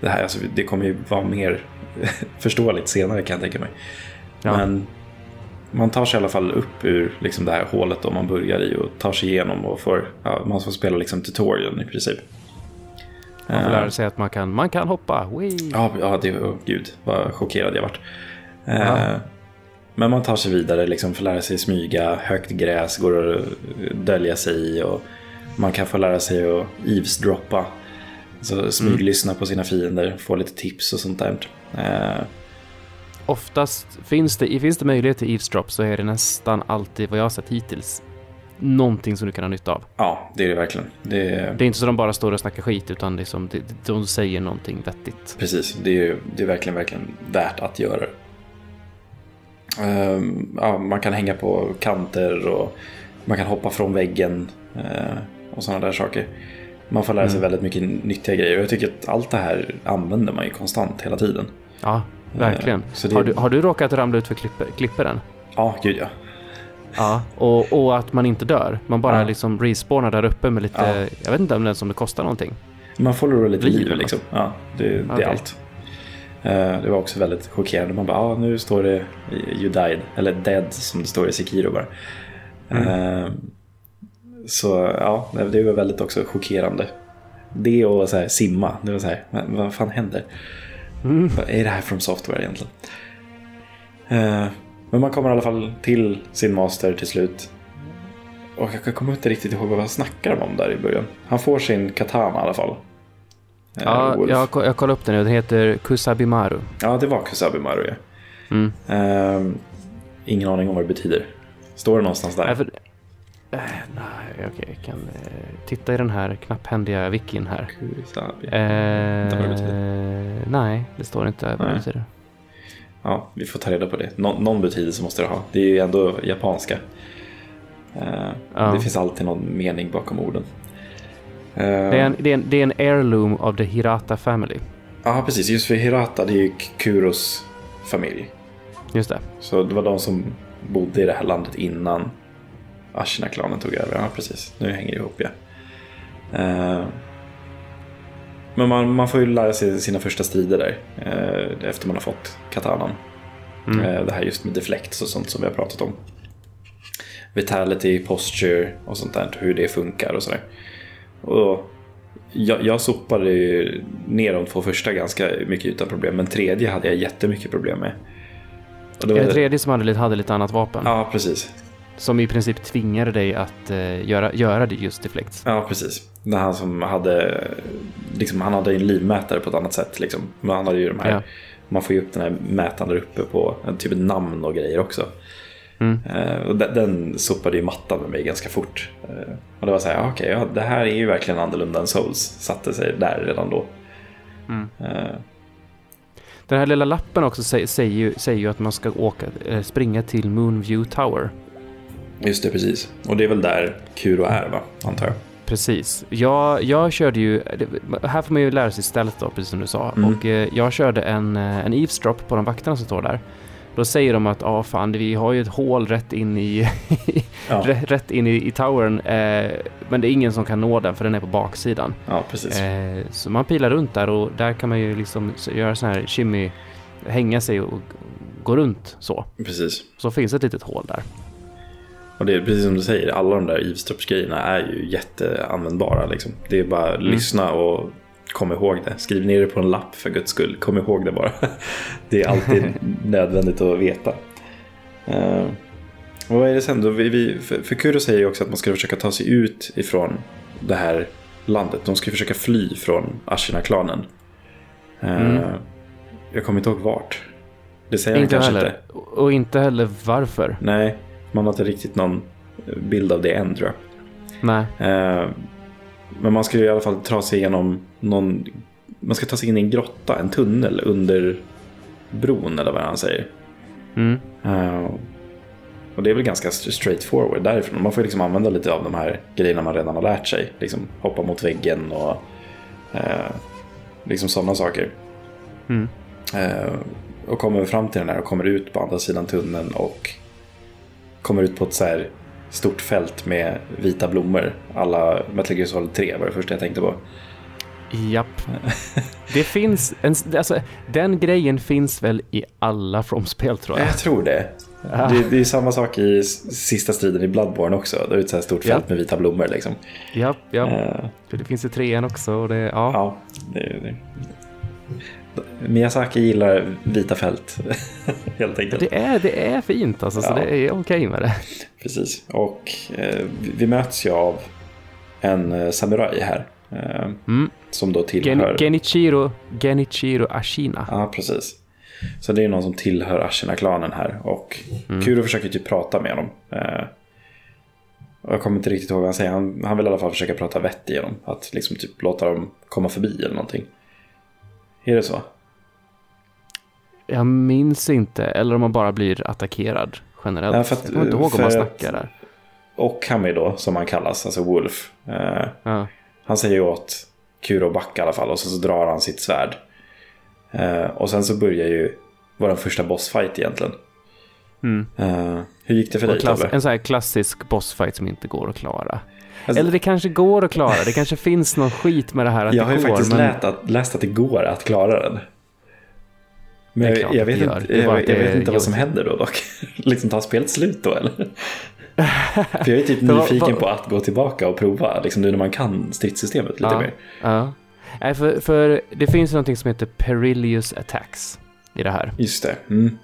det här alltså, det kommer ju vara mer <laughs> förståeligt senare kan jag tänka mig. Ja. Men man tar sig i alla fall upp ur liksom, det här hålet då man börjar i och tar sig igenom och får, ja, man får spela liksom tutorialen i princip. Man får Eh, lära sig att man kan, man kan hoppa. Wee. Ja, ja det, oh, gud vad chockerad jag vart. Eh, Ja. Men man tar sig vidare, liksom får lära sig smyga, högt gräs går att dölja sig i och man kan få lära sig att eavesdroppa. Så smyglyssna på sina fiender, få lite tips och sånt där. Oftast finns det, finns det möjlighet till eavesdrop så är det nästan alltid, vad jag har sett hittills, någonting som du kan ha nytta av. ja, det är det verkligen. Det, Det är inte så att de bara står och snackar skit, utan det är som, de, de säger någonting vettigt. Precis, det är, det är verkligen, verkligen värt att göra det. Ehm, ja, man kan hänga på kanter och man kan hoppa från väggen eh, och sådana där saker. Man får lära sig Mm. väldigt mycket nyttiga grejer och jag tycker att allt det här använder man ju konstant hela tiden. Ja, verkligen. Eh, så det- har, du, har du råkat ramla ut för klipper, klipperen? Ja, gud ja. Ja, och, och att man inte dör. Man bara Ja. liksom respawnar där uppe med lite, Ja. jag vet inte om det ens om det kostar någonting. Man förlorar lite Liv liksom. Ja, det, det Okej. är allt. Eh, det var också väldigt chockerande. Man bara, ah, nu står det you died, eller dead som det står i Sekiro bara. Eh, så ja, det var väldigt också chockerande. Det och så här, simma, det var så här, vad fan händer? Mm. Vad är det här från software egentligen? Eh, men man kommer i alla fall till sin master till slut. Och jag kommer inte riktigt ihåg vad han snackar om där i början. Han får sin katana i alla fall. Eh, Ja, Wolf. jag, jag kollar upp den nu. Den heter Kusabimaru. ja, det var Kusabimaru ja. Mm. Eh, ingen aning om vad det betyder. Står det någonstans där? Nej, för, äh, nej, okej. Jag kan eh, titta i den här knapphändiga wikin här. Kusabi. Eh, vad det betyder. nej, det står inte vad det betyder. Ja, vi får ta reda på det. Nå- någon betydelse måste det ha. Det är ju ändå japanska. Eh, Ja. Det finns alltid någon mening bakom orden. Eh, Det, är en, det, är en, det är en heirloom of the Hirata family. Ja, precis. Just för Hirata, det är ju Kuros familj. Just det. Så det var de som bodde i det här landet innan Ashina-klanen tog över. Ja, precis. Nu hänger det ihop, ja. Eh, Men man, man får ju lära sig sina första strider där. eh, Efter man har fått katanan. Mm. Eh, Det här just med deflects och sånt som vi har pratat om. Vitality, posture och sånt där. Hur det funkar och sådär. Och jag, jag sopade ju ner de två första ganska mycket utan problem. Men tredje hade jag jättemycket problem med. Och det Är var- det tredje som hade lite, hade lite annat vapen? Ja, precis. Som i princip tvingade dig att uh, göra, göra det just deflects. Ja, precis. Det han som hade, liksom, han hade en livmätare på ett annat sätt. Liksom. Men han hade ju de här, ja. man får ju upp den här mätaren där uppe på typ namn och grejer också. Mm. Uh, och den, den sopade ju mattan med mig ganska fort. Uh, och det var så här, okej, okay, ja, det här är ju verkligen annorlunda än Souls. Satte sig där redan då. Mm. Uh, den här lilla lappen också säger, säger, ju, säger ju att man ska åka, springa till Moonview Tower. Just det, precis. Och det är väl där Kuro är, va? Antar jag. Precis. Jag, jag körde ju, här får man ju lära sig stället då, precis som du sa. Mm. Och jag körde en, en eavesdrop på de vakterna som står där. Då säger de att ah, fan, vi har ju ett hål rätt in i, <laughs> ja. rätt in i, i towern. Eh, men det är ingen som kan nå den för den är på baksidan. Ja, precis. Eh, så man pilar runt där och där kan man ju liksom göra sån här shimmy, hänga sig och gå runt så. Precis. Så finns ett litet hål där. Och det är precis som du säger, alla de där eavesdrops-grejerna är ju jätteanvändbara. Liksom. Det är bara mm. lyssna och kom ihåg det. Skriv ner det på en lapp för guds skull. Kom ihåg det bara. <laughs> Det är alltid <laughs> nödvändigt att veta. Uh, vad är det sen då? Vi, vi, för, för Kuro säger ju också att man ska försöka ta sig ut ifrån det här landet. De ska försöka fly från Ashina-klanen. Uh, mm. Jag kommer inte ihåg vart. Det säger inte han kanske heller. inte. Och inte heller varför. Nej, man har inte riktigt någon bild av det än tror jag. Nej. Uh, men man ska ju i alla fall ta sig igenom någon... Man ska ta sig in i en grotta, en tunnel under bron eller vad han säger. Mm. Uh, och det är väl ganska straight forward därifrån. Man får liksom använda lite av de här grejerna man redan har lärt sig. Liksom hoppa mot väggen och liksom sådana saker. Mm. Och kommer fram till den här och kommer ut på andra sidan tunneln och kommer ut på ett så här stort fält med vita blommor. Alla Metal Gear Solid 3 var det första jag tänkte på. Japp. Det finns, en, alltså, den grejen finns väl i alla From-spel tror jag. Jag tror det. Ja. Det, det, är samma sak i sista striden i Bloodborne också. Det är ett så här stort fält ja. med vita blommor liksom. Japp, japp. Uh, det finns i trean också. Och det, ja. ja det, det. Miyazaki gillar vita fält. <laughs> Helt enkelt. Det är, det är fint alltså, ja. så det är okej okay med det. Precis, och eh, vi möts ju av en eh, samuraj här. Eh, mm. Som då tillhör... Genichiro, Genichiro Ashina. Ja, precis. Så det är någon som tillhör Ashina-klanen här. Och mm. Kuro försöker typ prata med honom. Eh, jag kommer inte riktigt ihåg vad han säger. Han, han vill i alla fall försöka prata vett igenom. Att liksom typ låta dem komma förbi eller någonting. Är det så? Jag minns inte. Eller om man bara blir attackerad generellt. Ja, för att, jag kommer inte ihåg om man snackar där. Och Kami då, som han kallas, alltså Wolf. Eh, ja. Han säger åt Kuro backa i alla fall och så, så drar han sitt svärd. Eh, och sen så börjar ju vår första bossfight egentligen. Mm. Eh, hur gick det för dig klass, En sån här klassisk bossfight som inte går att klara. Alltså, Eller det kanske går att klara, det kanske finns någon skit med det här att Jag har ju går, faktiskt men... läst, att, läst att det går att klara den. Men jag, jag, vet inte, jag, jag vet inte vad som händer då dock. <laughs> liksom tar spelet slut då eller? <laughs> För jag är typ nyfiken på att gå tillbaka och prova, liksom nu när man kan stridssystemet lite ja, mer. Ja. Nej, för, för det finns något som heter Perilous Attacks i det här. Just det. Mm.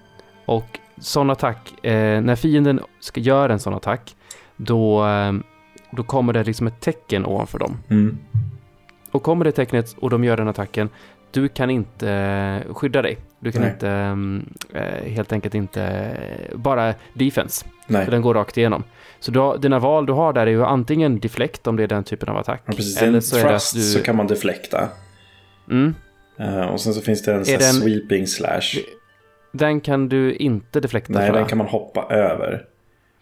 Och sån attack, eh, när fienden ska göra en sån attack, då, eh, då kommer det liksom ett tecken ovanför dem. Mm. Och kommer det tecknet och de gör den attacken, du kan inte eh, skydda dig. Du kan Nej. inte, äh, helt enkelt inte, bara defense. Nej. För den går rakt igenom. Så har, dina val du har där är ju antingen deflect om det är den typen av attack. Ja, precis. Eller så det att du... så kan man deflekta. Mm. Och sen så finns det en är den... sweeping slash. Den kan du inte deflekta Nej, den kan man hoppa över.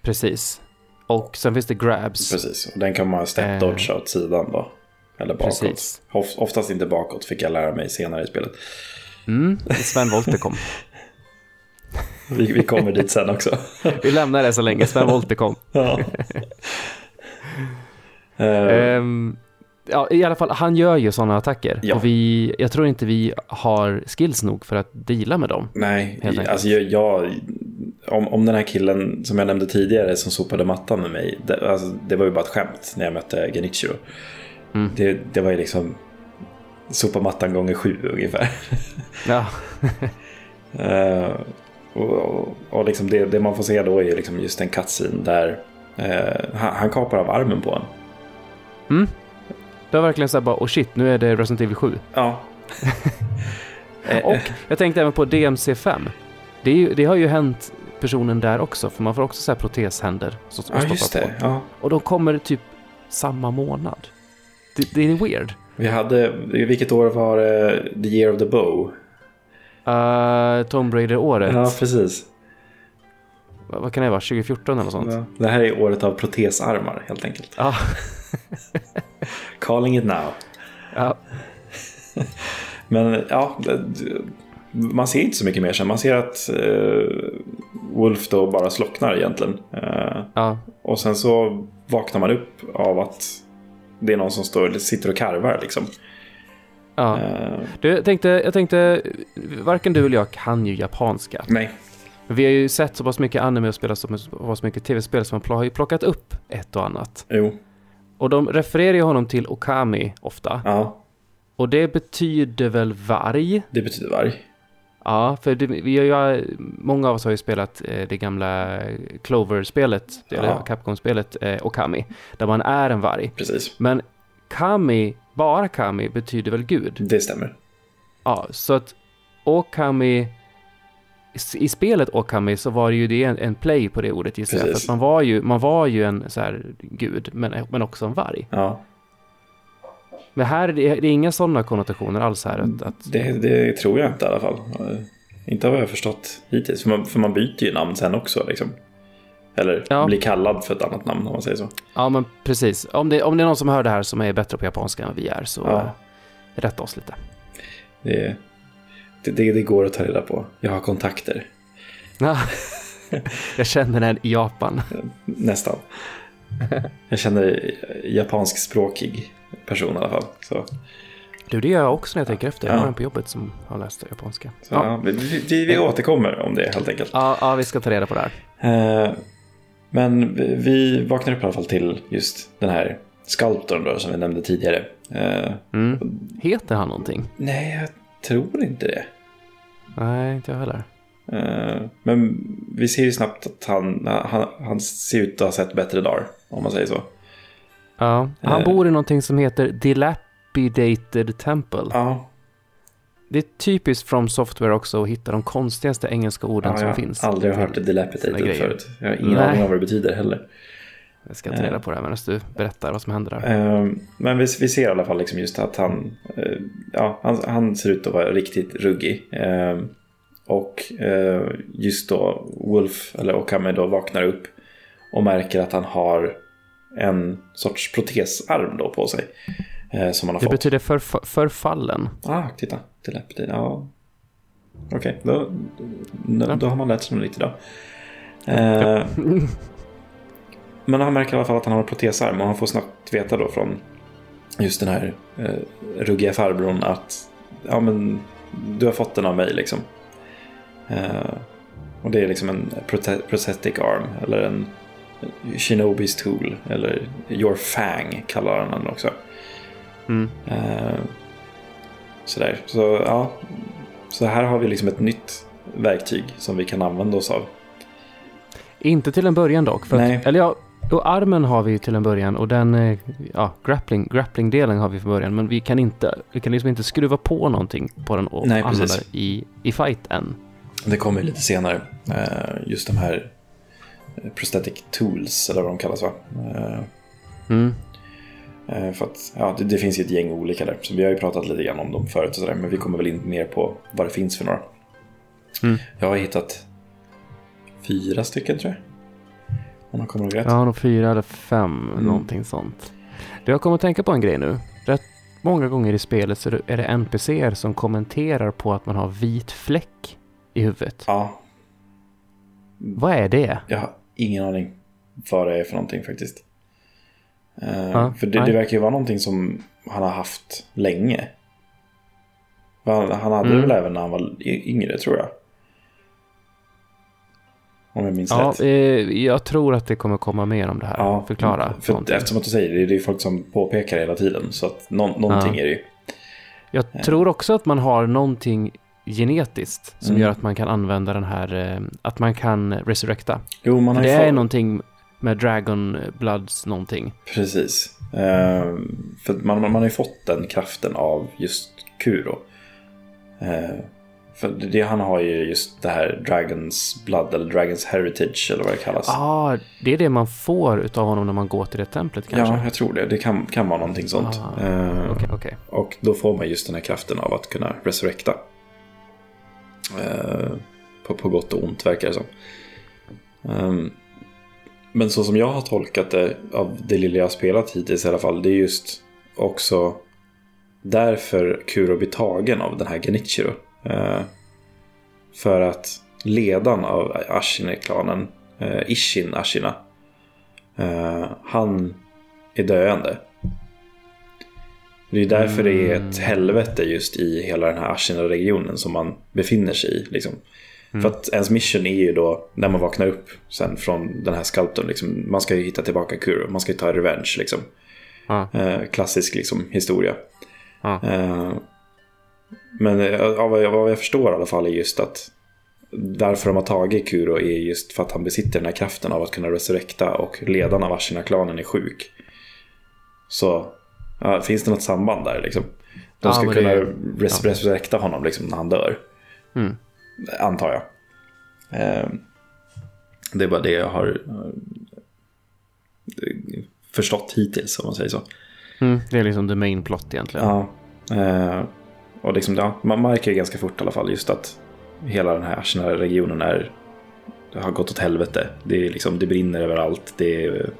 Precis. Och sen finns det grabs. Precis, och den kan man step dodge uh... åt sidan då. Eller bakåt. Precis. Oftast inte bakåt fick jag lära mig senare i spelet. Mm, Sven Wollter kom. <laughs> vi, vi kommer dit sen också. <laughs> vi lämnar det så länge, Sven Wollter kom. ja. um, <laughs> ja, i alla fall, han gör ju sådana attacker. Ja. Och vi, jag tror inte vi har skills nog för att deala med dem. Nej, alltså jag, jag, om, om den här killen som jag nämnde tidigare som sopade mattan med mig. Det, alltså, det var ju bara ett skämt när jag mötte Genichiro. Mm. Det, det var ju liksom sopa mattan gånger sju ungefär. <laughs> Ja. uh, <laughs> och, och, och liksom det, det man får se då är liksom just en cutscene där eh, han, han kapar av armen på en. Mm. Det var verkligen så här bara, oh shit, nu är det Resident Evil 7. Ja. <laughs> Eh, Och jag tänkte även på DMC5. Det, ju, det har ju hänt personen där också, för man får också så här proteshänder som ja, just på. det. Ja. Och de kommer typ samma månad. Det, det är weird. Vi hade, vilket år var det? The year of the bow? Uh, Tomb Raider-året, Ja, precis. vad, vad kan det vara, 2014 eller något sånt? Ja. Det här är året av protesarmar helt enkelt. Ja. <laughs> Calling it now. ja. <laughs> Men ja, man ser inte så mycket mer sen. Man ser att eh, Wolf då bara slocknar egentligen. Eh, ja. och sen så vaknar man upp av att det är någon som står, sitter och karvar liksom. ja. Eh, Du, jag, tänkte, jag tänkte, varken du eller jag kan ju japanska. nej, vi har ju sett så pass mycket anime och spelat så pass mycket tv-spel som man har ju plockat upp ett och annat. jo, Och de refererar ju honom till Okami ofta. ja, Och det betyder väl varg? det betyder varg. Ja, för det, vi har ju, många av oss har ju spelat eh, det gamla Clover-spelet, eller Ja. Capcom-spelet eh, Okami, där man är en varg. Precis, Men Kami, bara Kami, betyder väl gud? det stämmer. Ja, så att Okami, i spelet Okami så var det ju det en, en play på det ordet gissar jag. För man var ju, man var ju en så här gud, men, men också en varg. Ja, Men här är det, det är inga sådana konnotationer alls här. Att, att, det, det tror jag inte i alla fall. Inte vad jag har förstått hittills. För man, för man byter ju namn sen också. Liksom. Eller Ja. blir kallad för ett annat namn om man säger så. ja, men precis. Om det, om det är någon som hör det här som är bättre på japanska än vad vi är så Ja. eh, rätta oss lite. Det, det, det, det går att ta reda på. Jag har kontakter. Ja. <laughs> jag känner en i Japan. Nästan. Jag känner japanskspråkig person i alla fall. Så, Du, det gör jag också när jag tänker efter. Jag Ja. har en på jobbet som har läst japanska. så Ja. vi, vi, vi återkommer om det helt enkelt. Ja, ja, vi ska ta reda på det här. Eh, men vi, vaknar upp i alla fall till just den här skulptorn då, som vi nämnde tidigare. Eh, Mm. Heter han någonting? nej, tror inte det. Nej, inte jag heller. Eh, men vi ser ju snabbt att han, han, han ser ut att ha sett bättre dagar, om man säger så. Ja, han Eh. bor i någonting som heter Dilapidated Temple. Ja, Det är typiskt From Software också att hitta de konstigaste engelska orden ja som jag finns. har aldrig hört dilapidated förut. Jag har ingen Nej. aning om vad det betyder heller. Jag ska ta reda på det här medan du berättar vad som händer där. Eh, Men vi, vi ser i alla fall liksom just att han, eh, ja, han, han ser ut att vara riktigt ruggig. Eh, Och eh, just då Wolf, eller Okame då, vaknar upp och märker att han har en sorts protesarm då på sig. eh, Som han har Det fått. betyder förf- förfallen. Ah, titta. Telepati. Ja. Okej, då, då, då har man lärt sig något nytt idag. Eh, <laughs> men han märker i alla fall att han har en protesarm och han får snabbt veta då från just den här eh, ruggiga farbrorn att ja, men, du har fått den av mig liksom. Eh, och det är liksom en prosthetic arm eller en Shinobis tool eller your fang kallar han den också. Mm. Eh, sådär. Så ja, så här har vi liksom ett nytt verktyg som vi kan använda oss av. Inte till en början dock. För att, eller ja, och armen har vi till en början och den, eh, ja, grappling, grappling-delen har vi från början. Men vi kan inte, vi kan liksom inte skruva på någonting på den och Nej, använda precis. i, i fight än. Det kommer ju lite senare. Eh, just de här eh, prosthetic tools eller vad de kallas va? Mm. för att, ja, det, det finns ju ett gäng olika där. Så vi har ju pratat lite grann om dem förut och sådär. Men vi kommer väl in mer på vad det finns för några. Mm. Jag har hittat fyra stycken tror jag. Om man kommer ihåg rätt. Jag har nog fyra eller fem, Mm. någonting sånt. Du, jag kommer att tänka på en grej nu. Rätt många gånger i spelet så är det NPCer som kommenterar på att man har vit fläck i huvudet. Ja, Vad är det? Jag har ingen aning vad det är för någonting faktiskt. Eh, Ja, för det, det verkar ju vara någonting som han har haft länge. Han, han hade det Mm. väl även när han var yngre tror jag. Om jag minns Ja, rätt. eh, jag tror att det kommer komma mer om det här. Förklara. För någonting. eftersom att du säger det, det är ju folk som påpekar hela tiden. Så att nå, någonting Ja. är det ju. Jag tror också att man har någonting genetiskt som Mm. gör att man kan använda den här, eh, att man kan resurrecta. Jo, man För har det ju är fått... någonting med Dragon Bloods någonting. Precis. Eh, för man, man har ju fått den kraften av just Kuro. Eh, för det, han har ju just det här Dragons Blood eller Dragons Heritage eller vad det kallas. Ja, ah, det är det man får utav honom när man går till det templet kanske? ja, jag tror det. Det kan, kan vara någonting sånt. Ah, Eh, Okej, okej. Och då får man just den här kraften av att kunna resurrecta. Eh, på, på gott och ont verkar det som. Ehm, men så som jag har tolkat det av det lilla jag har spelat hittills i alla fall. Det är just också därför Kuro blir tagen av den här Genichiro. Eh, för att ledaren av Ashina-klanen, eh, Ishin Ashina, eh, han är döende. Det är därför det är ett helvete just i hela den här Ashina-regionen som man befinner sig i. Liksom. För att ens mission är ju då, när man vaknar upp sen från den här sculptorn, liksom, man ska ju hitta tillbaka Kuro, man ska ju ta revenge. Liksom. Ja. Eh, klassisk liksom, historia. Ja. Eh, men eh, av vad jag, vad jag förstår i alla fall är just att varför de har tagit Kuro är just för att han besitter den här kraften av att kunna resurrekta och ledaren av Ashina-klanen är sjuk. Så ja, finns det något samband där liksom? De Ja, ska kunna det- res- resurrekta honom liksom, när han dör. Mm. Antar jag. Eh, det är bara det jag har eh, förstått hittills om man säger så. Mm, det är liksom the main plot egentligen. Ja. Och liksom, ja, man märker ju ganska fort i alla fall just att hela den här Ashina-regionen är har gått åt helvete. Det, är liksom, det brinner överallt. Det är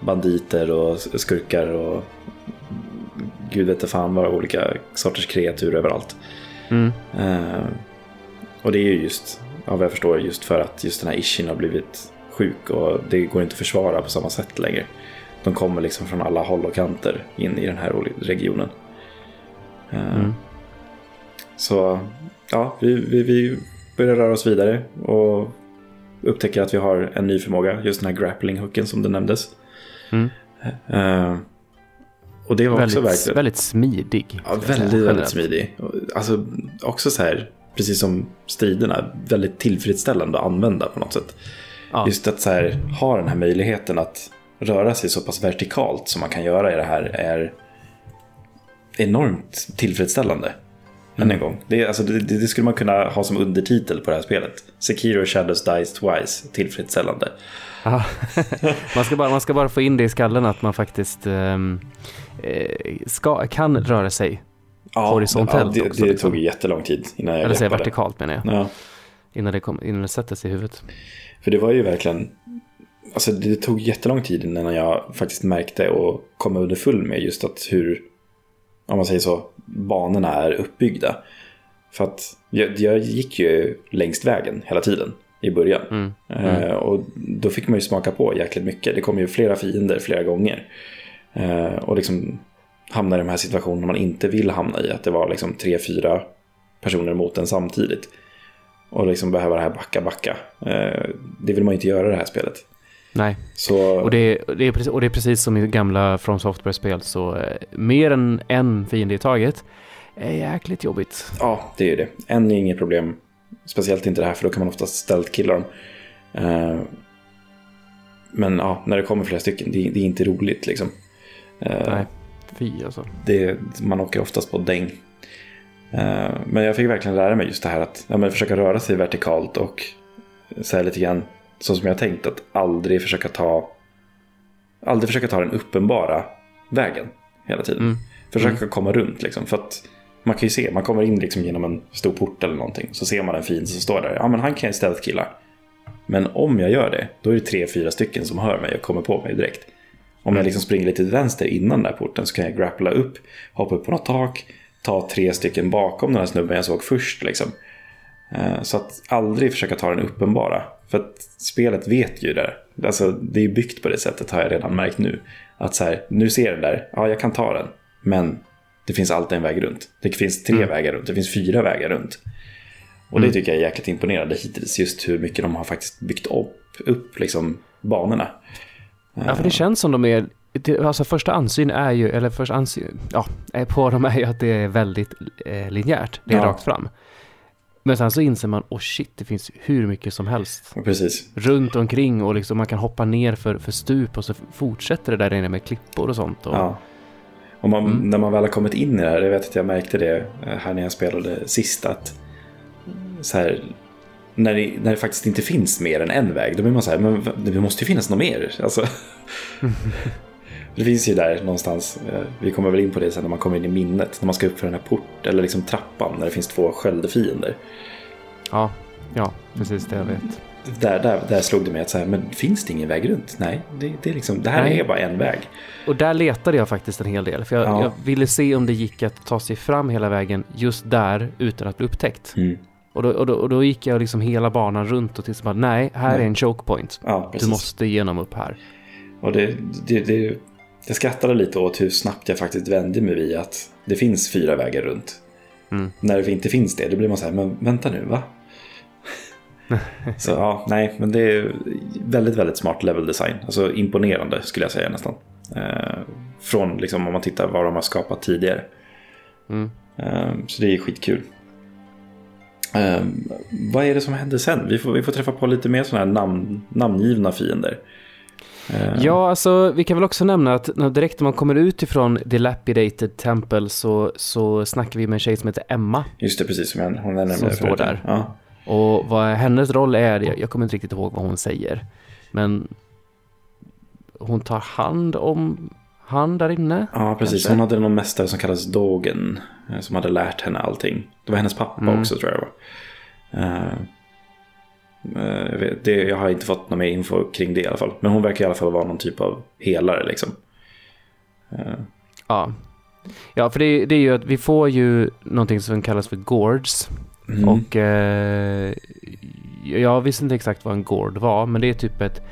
banditer och skurkar och gud vet fan vad olika sorters kreatur överallt. Mm. Eh, och det är ju just, ja, vad jag förstår, just för att just den här Ishin har blivit sjuk och det går inte att försvara på samma sätt längre. De kommer liksom från alla håll och kanter in i den här regionen. Eh, Mm. Så ja, vi, vi, vi börjar röra oss vidare och upptäcker att vi har en ny förmåga, just den här grappling-hooken som det nämndes. Mm. Eh, och det var också Väldigt, verkligen... väldigt smidig. Ja, väldigt, säga, väldigt smidig. Alltså också så här, precis som striderna, väldigt tillfredsställande att använda på något sätt. Ja. Just att så här, ha den här möjligheten att röra sig så pass vertikalt som man kan göra i det här är enormt tillfredsställande. Än en gång. Det, alltså, det, det skulle man kunna ha som undertitel på det här spelet. Sekiro Shadows Dice Twice, tillfredsställande. <laughs> Man, ska bara, man ska bara få in det i skallen att man faktiskt ehm, eh, ska, kan röra sig. Horisontellt ja, det, också, det liksom. tog jättelång tid innan jag Eller säga vertikalt menar jag. Ja. Innan det, kom, innan det sätter sig i huvudet. För det var ju verkligen, alltså det tog jättelång tid innan jag faktiskt märkte och kom underfull med just att hur, om man säger så, banorna är uppbyggda. För att jag, jag gick ju längst vägen hela tiden i början. Mm. Eh, och då fick man ju smaka på jäkligt mycket. Det kom ju flera fiender flera gånger. Eh, och liksom hamna i de här situationerna man inte vill hamna i. Att det var liksom tre, fyra personer mot en samtidigt. Och liksom behöva det här backa, backa. Eh, det vill man ju inte göra i det här spelet. Nej, Så och det, det är precis, och det är precis som i gamla From Software-spel så eh, mer än en fiende i taget är jäkligt jobbigt. ja, det är ju det. En är inget problem. Speciellt inte det här för då kan man oftast ställt killa dem. Eh, men ja, när det kommer flera stycken, det, det är inte roligt liksom. Eh, Nej, fy alltså. det, man åker oftast på däng. Men jag fick verkligen lära mig just det här att ja, försöka röra sig vertikalt och så lite grann så som jag tänkt att aldrig försöka ta aldrig försöka ta den uppenbara vägen hela tiden. Mm. Försöka komma runt liksom. För att man kan ju se, man kommer in liksom genom en stor port eller någonting. Så ser man en fin som står där. Ja men han kan jag istället killa. Men om jag gör det, då är det tre, fyra stycken som hör mig och kommer på mig direkt. Om jag liksom springer lite till vänster innan den där porten så kan jag grappla upp, hoppa upp på något tak, ta tre stycken bakom den här snubben jag såg först. Liksom. Eh, Så att aldrig försöka ta den uppenbara. För att spelet vet ju det. Alltså, det är byggt på det sättet har jag redan märkt nu. Att så här, nu ser jag den där, ja jag kan ta den. Men det finns alltid en väg runt. Det finns tre Mm. vägar runt, det finns fyra vägar runt. Och det tycker jag är jäkligt imponerande hittills. Just hur mycket de har faktiskt byggt upp, upp liksom, banorna. Ja, för det känns som de är... Alltså första ansyn är ju, eller första ansyn, ja, på dem är ju att det är väldigt eh, linjärt. Det är Ja. rakt fram. Men sen så inser man, åh oh shit, det finns hur mycket som helst. Precis. Runt omkring och liksom man kan hoppa ner för, för stup och så fortsätter det där inne med klippor och sånt. Och... Ja. Och man, mm. när man väl har kommit in i det här, jag vet att jag märkte det eh, här när jag spelade sist, att så här, när det, när det faktiskt inte finns mer än en väg, då blir man så här, men det måste ju finnas något mer. Alltså, <laughs> det finns ju där någonstans, eh, vi kommer väl in på det sen när man kommer in i minnet, när man ska upp för den här port, eller liksom trappan, när det finns två sköldefiender. Ja, ja, precis det jag vet. Där, där, där slog det mig att så här, men finns det ingen väg runt? Nej, det, det, är liksom, det här Nej. är bara en väg. Och där letade jag faktiskt en hel del. För jag, ja. jag, ville se om det gick att ta sig fram hela vägen just där utan att bli upptäckt. Mm. Och, då, och, då, och då gick jag liksom hela banan runt och tills bara, nej, här nej. är en choke point. Ja, du måste igenom upp här. Och det, det, det, jag skrattade lite åt hur snabbt jag faktiskt vände mig vid att det finns fyra vägar runt. Mm. När det inte finns det, då blir man så här, men vänta nu, va? <laughs> så ja, nej, men det är väldigt, väldigt smart level design. Alltså imponerande skulle jag säga nästan. Eh, från liksom om man tittar vad de har skapat tidigare. Mm. Eh, så det är skitkul. Eh, vad är det som händer sen? Vi får, vi får träffa på lite mer sådana här namn, namngivna fiender. Eh. Ja, alltså vi kan väl också nämna att när direkt när man kommer ut ifrån Dilapidated Temple så, så snackar vi med en tjej som heter Emma. Just det, precis som hon nämnde. Som står där. Ja. Och vad hennes roll är, jag, jag kommer inte riktigt ihåg vad hon säger. Men hon tar hand om han där inne. Ja, precis. Kanske. Hon hade någon mästare som kallades Dogen. Eh, som hade lärt henne allting. Det var hennes pappa mm. också tror jag det var. Uh, det, jag har inte fått någon mer info kring det i alla fall. Men hon verkar i alla fall vara någon typ av helare liksom. Uh. Ja. Ja, för det, det, är ju att vi får ju någonting som kallas för Gourds. Mm. Och eh, jag visste inte exakt vad en gård var, men det är typ ett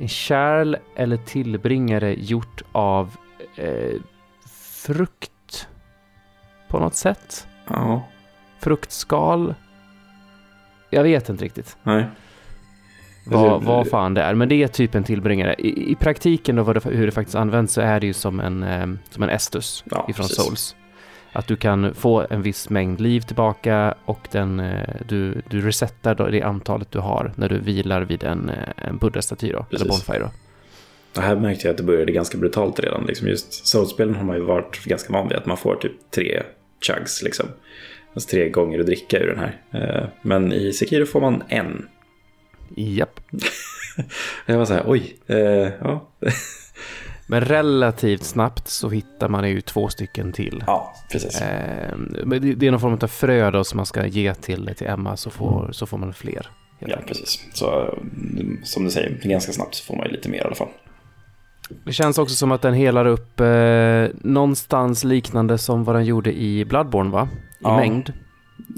en kärl eller tillbringare gjort av eh, frukt på något sätt. Ja. Fruktskal. Jag vet inte riktigt. Nej. Vad, vad fan det är, men det är typ en tillbringare. I, i praktiken då, det, hur det faktiskt används, så är det ju som en, eh, som en Estus ja, ifrån precis. Souls. Att du kan få en viss mängd liv tillbaka och den, eh, du, du resetar det antalet du har när du vilar vid en, eh, en buddha-staty då, eller bonfire då. Det här märkte jag att det började ganska brutalt redan. Liksom just Soulspelen har man ju varit ganska van vid att man får typ tre chugs liksom. Alltså tre gånger att dricka ur den här. Eh, men i Sekiro får man en. Japp. <laughs> jag var så här, oj. ja. <laughs> Men relativt snabbt så hittar man ju två stycken till. Ja, precis. Eh, det är någon form av frö då som man ska ge till, till Emma så får, mm. så får man fler. Ja, enkelt. precis. Så som du säger, ganska snabbt så får man ju lite mer i alla fall. Det känns också som att den helar upp eh, någonstans liknande som vad den gjorde i Bloodborne va? Ja, mängd.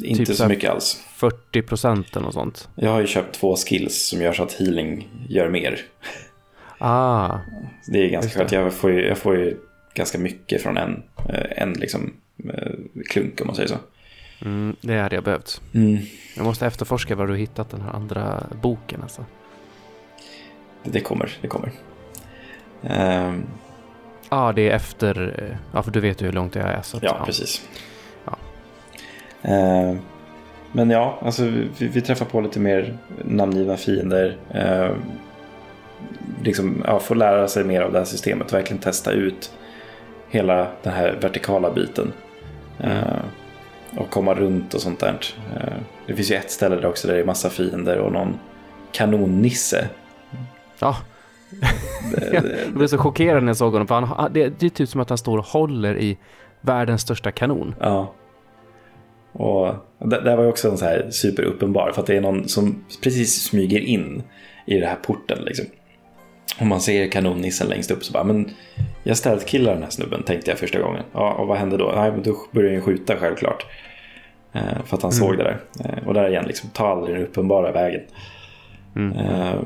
Inte typ så mycket alls. 40 procent eller något sånt. Jag har ju köpt två skills som gör så att healing gör mer. Ah. Det är ganska skönt. Jag får, ju, jag får ju ganska mycket från en, eh, en liksom, eh, klunk om man säger så. Mm, det hade jag behövt. Mm. Jag måste efterforska var du hittat den här andra boken alltså. Det kommer, det kommer. Um... Ja, ah, det är efter, eh, ja för du vet ju hur långt jag är. Så att, ja, ja, precis. Uh, men ja, alltså vi, vi, träffar på lite mer namngivna fiender. Uh, liksom, ja, få lära sig mer av det här systemet. Verkligen testa ut hela den här vertikala biten. Uh, och komma runt och sånt där. Uh, det finns ju ett ställe där också där det är massa fiender och någon kanonnisse. Ja. <laughs> jag blev så chockerad när jag såg honom. För han, det, det är typ som att han står och håller i världens största kanon. Ja. Och det, det var ju också en så här superuppenbar. För att det är någon som precis smyger in i den här porten. Liksom. Och man ser kanonnissen längst upp så bara, men jag stealth-killar den här snubben tänkte jag första gången. Ja, och vad hände då? Nej, men då började han skjuta självklart. Eh, för att han mm. såg det där. Eh, och där igen, liksom, ta aldrig den uppenbara vägen. Mm. Eh,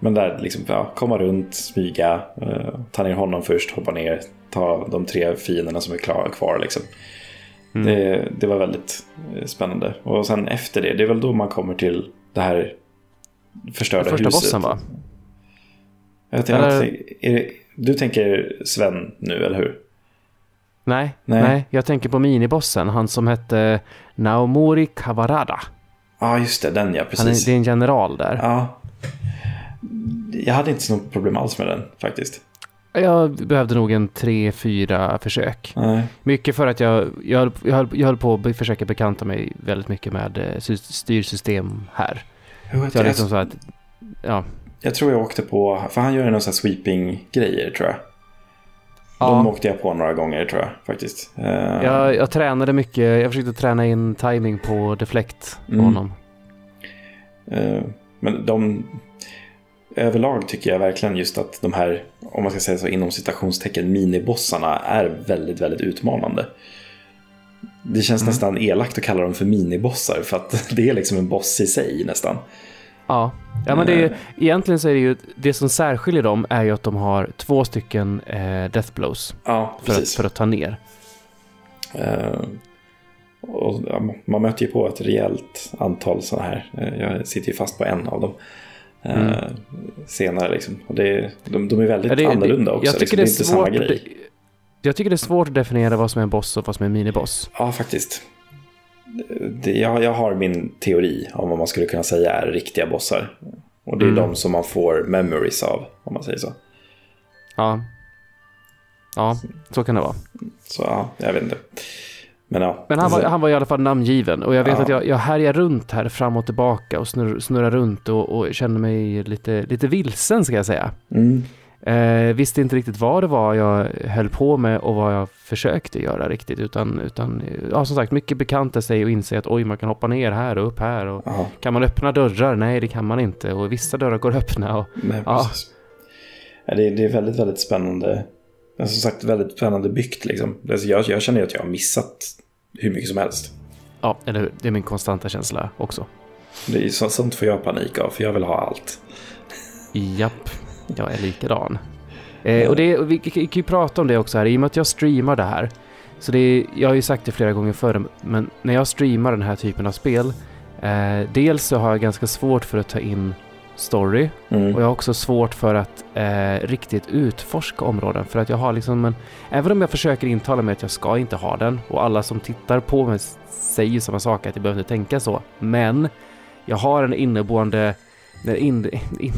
men där, liksom, ja, komma runt, smyga, eh, ta ner honom först, hoppa ner, ta de tre fienderna som är klar, kvar. Liksom. Mm. Det, det var väldigt eh, spännande. Och sen efter det, det är väl då man kommer till det här förstörda Första huset. Första bossen va? Jag tänkte, eller... det, du tänker Sven nu, eller hur? Nej, nej, nej, jag tänker på minibossen, han som hette Naomori Kawarada. Ja, just det. Den ja, Han är, precis. det är en general där. Ja. Jag hade inte något problem alls med den faktiskt. Jag behövde nog en tre, fyra försök. Nej. Mycket för att jag, jag, höll, jag, höll, jag höll på att försöka bekanta mig väldigt mycket med eh, sy- styrsystem här. Jo, Så jag liksom så att, ja. Jag tror jag åkte på, för han gör ju någon sån här sweeping-grejer tror jag. De ja åkte jag på några gånger tror jag faktiskt. Eh, jag, jag tränade mycket, jag försökte träna in timing på deflect på Mm. honom. eh, men de, överlag tycker jag verkligen just att de här, om man ska säga så inom citationstecken, minibossarna är väldigt, väldigt utmanande. Det känns Mm. nästan elakt att kalla dem för minibossar för att <laughs> det är liksom en boss i sig nästan. Ja, ja men det är, Eh. egentligen så är det ju, det som särskiljer dem är ju att de har två stycken eh, death blows Ja, för att, för att ta ner. Eh, och, ja, man möter ju på ett rejält antal sådana här. Eh, jag sitter ju fast på en av dem. Eh, Mm. Senare liksom. Och det, de, de är väldigt Ja, det- annorlunda det, också. Jag tycker liksom. det är, inte samma svårt, grej. det- jag tycker det är svårt att definiera vad som är en boss och vad som är en miniboss. Ja, faktiskt. Det, jag, jag har min teori om vad man skulle kunna säga är riktiga bossar. Och det är Mm. de som man får memories av, om man säger så. Ja. Ja, så kan det vara. Så ja, jag vet inte. Men ja. Men han var, han var i alla fall namngiven och jag vet Ja. att jag, jag härjar runt här fram och tillbaka och snurr, snurrar runt och, och känner mig lite, lite vilsen ska jag säga. Mm. Eh, visste inte riktigt vad det var jag höll på med och vad jag försökte göra riktigt utan, utan ja, som sagt mycket bekanta sig och inse att oj man kan hoppa ner här och upp här och Ja, kan man öppna dörrar? Nej det kan man inte och vissa dörrar går öppna och nej. Ja, det, det är väldigt, väldigt spännande. Men som sagt, väldigt spännande byggt liksom. Alltså, jag, jag känner att jag har missat hur mycket som helst. ja, eller hur? Det är min konstanta känsla också. Det är, så, sånt får jag panik av, för jag vill ha allt. Japp, jag är likadan. <laughs> Eh, och det, vi kan vi kan ju prata om det också här, i och med att jag streamar det här. Så det är, jag har ju sagt det flera gånger förr, men när jag streamar den här typen av spel, eh, dels så har jag ganska svårt för att ta in story Mm. och jag har också svårt för att eh, riktigt utforska områden. För att jag har liksom en, även om jag försöker intala mig att jag ska inte ha den och alla som tittar på mig säger samma sak, att jag behöver inte tänka så. Men jag har en inneboende, en in, <laughs> in,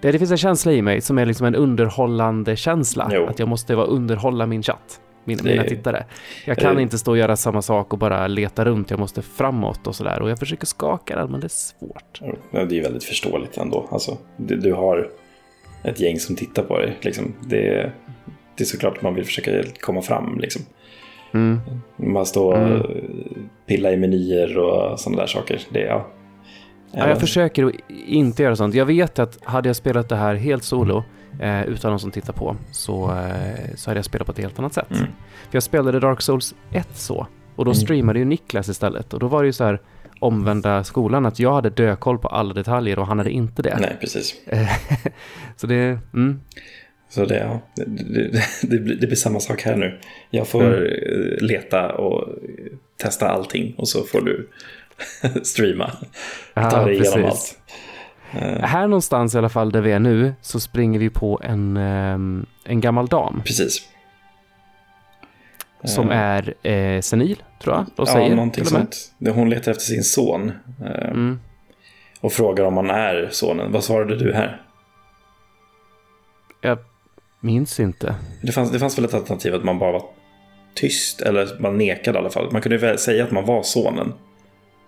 det, det finns en känsla i mig som är liksom en underhållande känsla. Jo. Att jag måste vara underhålla min chatt. Min, Det- mina tittare. Jag kan Eh. inte stå och göra samma sak och bara leta runt. Jag måste framåt och sådär. Och jag försöker skaka den, men det är svårt. Ja, Det är väldigt förståeligt ändå. Alltså, du, du har ett gäng som tittar på dig. Liksom. Det, det är såklart att man vill försöka komma fram. Liksom. Mm. Man står och Mm. pilla i menyer och sådana där saker. Det, ja. Ja, jag försöker att inte göra sånt. Jag vet att hade jag spelat det här helt solo, eh, utan någon som tittar på, så, eh, så hade jag spelat på ett helt annat sätt. Mm. För jag spelade Dark Souls 1 så, och då Mm. streamade ju Niklas istället. Och då var det ju så här omvända skolan, att jag hade dökoll på alla detaljer och han hade inte det. Nej, precis. <laughs> Så det, mm, Så det, ja, det, det, det, blir, det blir samma sak här nu. Jag får Mm. eh, leta och testa allting och så får du <laughs> streama. Ja, Ta dig igenom allt. Eh, här någonstans i alla fall där vi är nu, så springer vi på en, ehm, en gammal dam Precis. som Eh, är eh, senil, tror jag. De ja, säger någonting och med. sånt. Hon letar efter sin son. eh, Mm. Och frågar om han är sonen. Vad svarade du här? Jag minns inte. Det fanns, det fanns väl ett alternativ att man bara var tyst. Eller man nekade i alla fall. Man kunde väl säga att man var sonen.